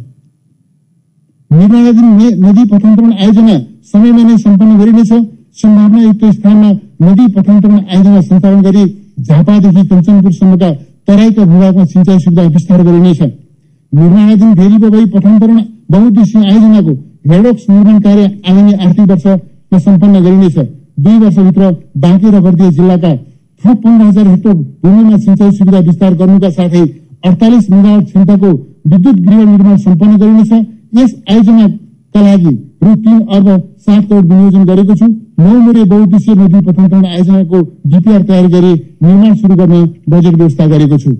निर्माणाधीन नदी पथान्तरण आयोजना समयमा नै सम्पन्न गरिनेछ सम्भावनायुक्त स्थानमा नदी पथान्तरण आयोजना सञ्चालन गरी झापादेखि कञ्चनपुरसम्मका तराईका भूभागमा सिंचाई सुविधा विस्तार गरिनेछ निर्माणाधीन भेली बबाई पथान्तरण बहुद्देश्य आयोजनाको हेडोक्स निर्माण कार्य आगामी आर्थिक वर्षमा सम्पन्न गरिनेछ दुई वर्षभित्र बाँकी र बर्दिया जिल्लाका थप पन्ध्र हजार हेक्टर भूमिमा सिंचाई सुविधा विस्तार गर्नुका साथै अडतालिस मेगावट क्षमताको विद्युत गृह निर्माण सम्पन्न गरिनेछ यस आयोजनाका लागि रु तीन अर्ब सात करोड विनियोजन गरेको छु। नौ मुरे बहुद्देश्य नदी पथान्तरण आयोजनाको डिपिआर तयार गरी निर्माण शुरू गर्न बजेट व्यवस्था गरेको छु।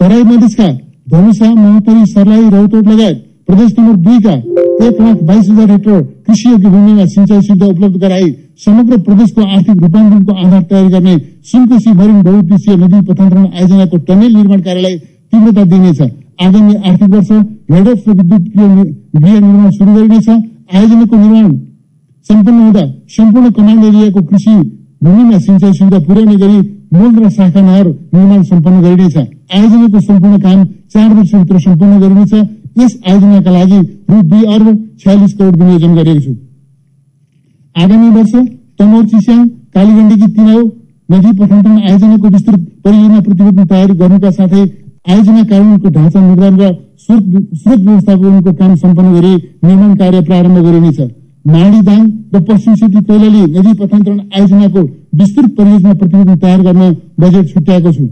तराई मधेसका धनुषा महोत्तरी सर्लाही रौतोट लगायत प्रदेश नम्बर दुईका एक लाख बाइस हजार हेक्टर कृषि योग्य भूमिमा सिंचाई सुविधा उपलब्ध गराई समग्र प्रदेशको आर्थिक रूपान्तरणको आधार तयार गर्ने सुनकोशी मरिन बहुद्देश्य नदी पथान्तरण आयोजनाको टनेल निर्माण कार्यलाई तीव्रता दिनेछ। आगामी आर्थिक वर्ष हेडोक्स र विद्युत गृह निर्माण शुरू गरिनेछ। आयोजनाको निर्माण सम्पन्न हुँदा सम्पूर्ण कमान्ड एरियाको कृषि भूमिमा सिंचाई सुविधा पुर्याउने गरी मूल र शाखा नहर निर्माण सम्पन्न गरिनेछ। आयोजनाको सम्पूर्ण काम चार वर्षभित्र सम्पन्न गरिनेछ। यस आयोजनाका लागि रु दुई अर्ब छयालिस करोड विनियोजन गरेको छु। आगामी वर्ष तमौर चिस्याङ कालीगण्डकी तिनाउ नदी पठान्तरण आयोजनाको विस्तृत परियोजना प्रतिवेदन तयारी गर्नुका साथै आयोजना कार्यान्वयनको ढाँचा निर्माण र स्रोत व्यवस्थापनको काम सम्पन्न गरी निर्माण कार्य प्रारम्भ गरिनेछ। माडी दाङ र पश्चिम सेती कैलाली नदी पथान्तरण आयोजनाको विस्तृत परियोजना प्रतिवेदन तयार गर्न बजेट छुट्याएको छु।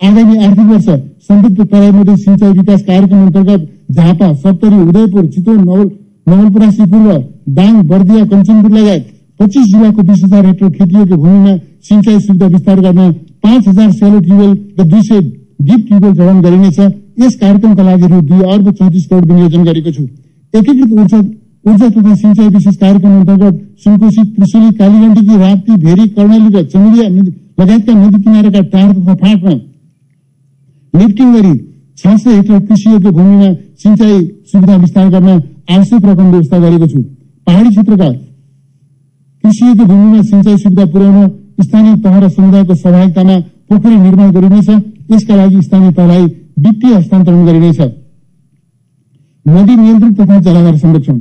आगामी आर्थिक वर्ष समृद्ध तराई मध्य सिंचाई विकास कार्यक्रम अन्तर्गत झापा सप्तरी उदयपुर चितवन नवल नवलपरासी पूर्व दाङ बर्दिया कञ्चनपुर लगायत पच्चिस जिल्लाको बिस हजार हेक्टर खेतीयोग्य भूमिमा सिंचाई सुविधा विस्तार गर्न पाँच हजार सेलो ट्युबवेल र दुई सय डिप ट्युबवेल जडान गरिनेछ। यस कार्यक्रमका लागि रु दुई अर्ब चौतिस करोड विनियोजन गरेको छु। एकीकृत ऊर्जा ऊर्जा तथा सिंचाई विशेष कार्यक्रम अन्तर्गत सुनकोशी त्रिशुली कालीगण्डकी राप्ती भेरी कर्णाली र चमुरिया लगायतका नदी किनाराका टार तथा फाँटमा लिफ्टिङ गरी छ सय हेक्टर कृषि योग्य भूमिमा सिंचाई सुविधा विस्तार गर्न आवश्यक रकम व्यवस्था गरेको छु। पहाडी क्षेत्रका कृषियोग्य भूमिमा सिंचाइ सुविधा पुर्याउन स्थानीय तह र समुदायको सहभागितामा पोखरी निर्माण गरिनेछ। यसका लागि स्थानीय तहलाई वित्तीय हस्तान्तरण गरिनेछ। नदी नियन्त्रण तथा जलाधार संरक्षण।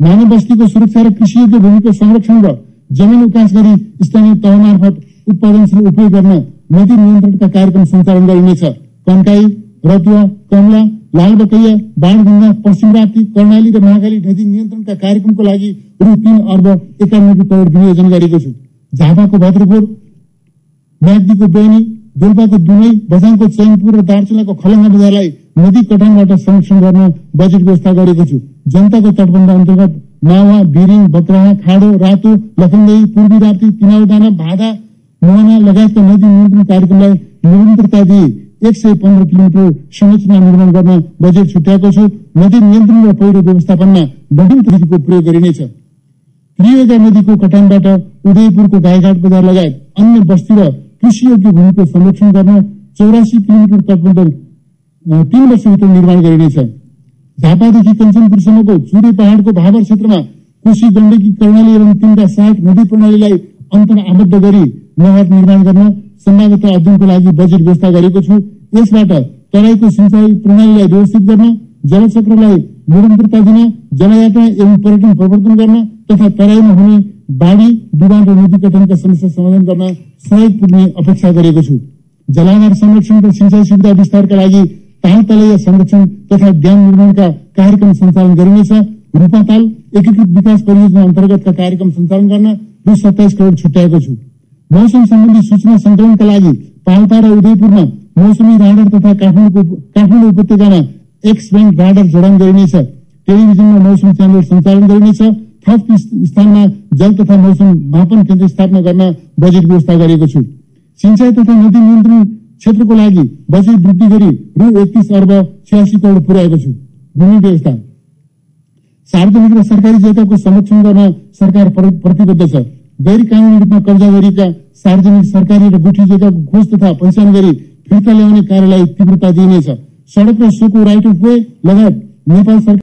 मानव बस्तीको सुरक्षा र कृषियोग्य भूमिको संरक्षण र जमिन उकास गरी स्थानीय तह मार्फत उत्पादनशील उपयोग गर्न नदी नियन्त्रणका कार्यक्रम सञ्चालन गरिनेछ। कन्काई रतुवा कमला लालबकैया बाणगंगा पश्चिम राप्ती कर्णाली र महाकाली नदी नियन्त्रणका कार्यक्रमको लागि रु. तीन अर्ब एकानब्बे करोड विनियोजन गरेको छु। झापाको भद्रपुर म्याग्दीको बेनी डोल्पाको दुनै बझाङको चैनपुर र दार्चुलाको खलङ्गा बजारलाई नदी कटानबाट संरक्षण गर्न बजेट व्यवस्था गरेको छु। जनताको तटबन्ध अन्तर्गत मावा बिरिङ बक्राहा खाडो रातो लखनदेई पूर्वी राप्ती तिनाउदाना मोहना लगायतका नदी नियन्त्रण कार्यक्रमलाई निरन्तरता दिई एक सय पन्ध्र किलोमिटर संरचना निर्माण गर्न बजेट छुट्याएको छु। नदी नियन्त्रण र पहिरो व्यवस्थापनमा बढी तरिकाको प्रयोग गरिनेछ। त्रिवेगा नदीको कटानबाट उदयपुरको गाईघाट बजार लगायत अन्य बस्ती र कृषियोग्य भूमिको संरक्षण गर्न चौरासी किलोमिटर तटबन्ध तीन वर्षभित्र निर्माण गरिनेछ। झापादेखि कञ्चनपुरसम्मको चुरे पहाड़को भावर क्षेत्रमा कोशी गण्डकी कर्णाली एवं तिनका सहायक नदी प्रणालीलाई अन्तर आबद्ध गरी नहर निर्माण गर्न सम्भाव्यत अध्ययनको लागि बजेट व्यवस्था गरेको छु। यसबाट तराईको सिंचाई प्रणालीलाई व्यवस्थित गर्न जलचक्रलाई निरन्तरता दिन जलयात्रा एवं पर्यटन प्रवर्तन गर्न तथा तराईमा हुने बाढी डुबान र नदी कटनका समस्या समाधान गर्न सहयोग पुग्ने अपेक्षा गरेको छु। जलाधार संरक्षण र सिंचाई सुविधा विस्तारका लागि ताल तलय संरक्षण तथा ड्याम निर्माणका कार्यक्रम सञ्चालन गरिनेछ। रूपाताल एकीकृत विकास परियोजना अन्तर्गतका कार्यक्रम सञ्चालन गर्न रु सत्ताइस करोड छुट्याएको छु। मौसम सम्बन्धी सूचना संकलनका लागि पाल्पा र उदयपुरमा मौसमी राडर तथा काठमाडौँको काठमाडौँ उपत्यकामा एक्स ब्यान्ड राडर जडान गरिनेछ। टेलिभिजनमा मौसम च्यानल सञ्चालन गरिनेछ। थप स्थानमा जल तथा मौसम मापन केन्द्र स्थापना गर्न बजेट व्यवस्था गरेको छु। सिंचाई तथा नदी नियन्त्रण क्षेत्रको लागि बजेट वृद्धि गरी रु एकतिस अर्ब छयासी करोड पुर्याएको छु। भूमि व्यवस्था। सार्वजनिक र सरकारी जग्गाको संरक्षण गर्न सरकार प्रतिबद्ध छ। गैर कानूनी रूपमा कब्जा गरिएका सार्वजनिक सरकारी र गुठी जग्गाको खोज तथा पहिचान गरी फिर्ता ल्याउने कार्यलाई तीव्रता दिइनेछ। सड़क र सोको राइट अफ वे लगायत नेपाल सरकार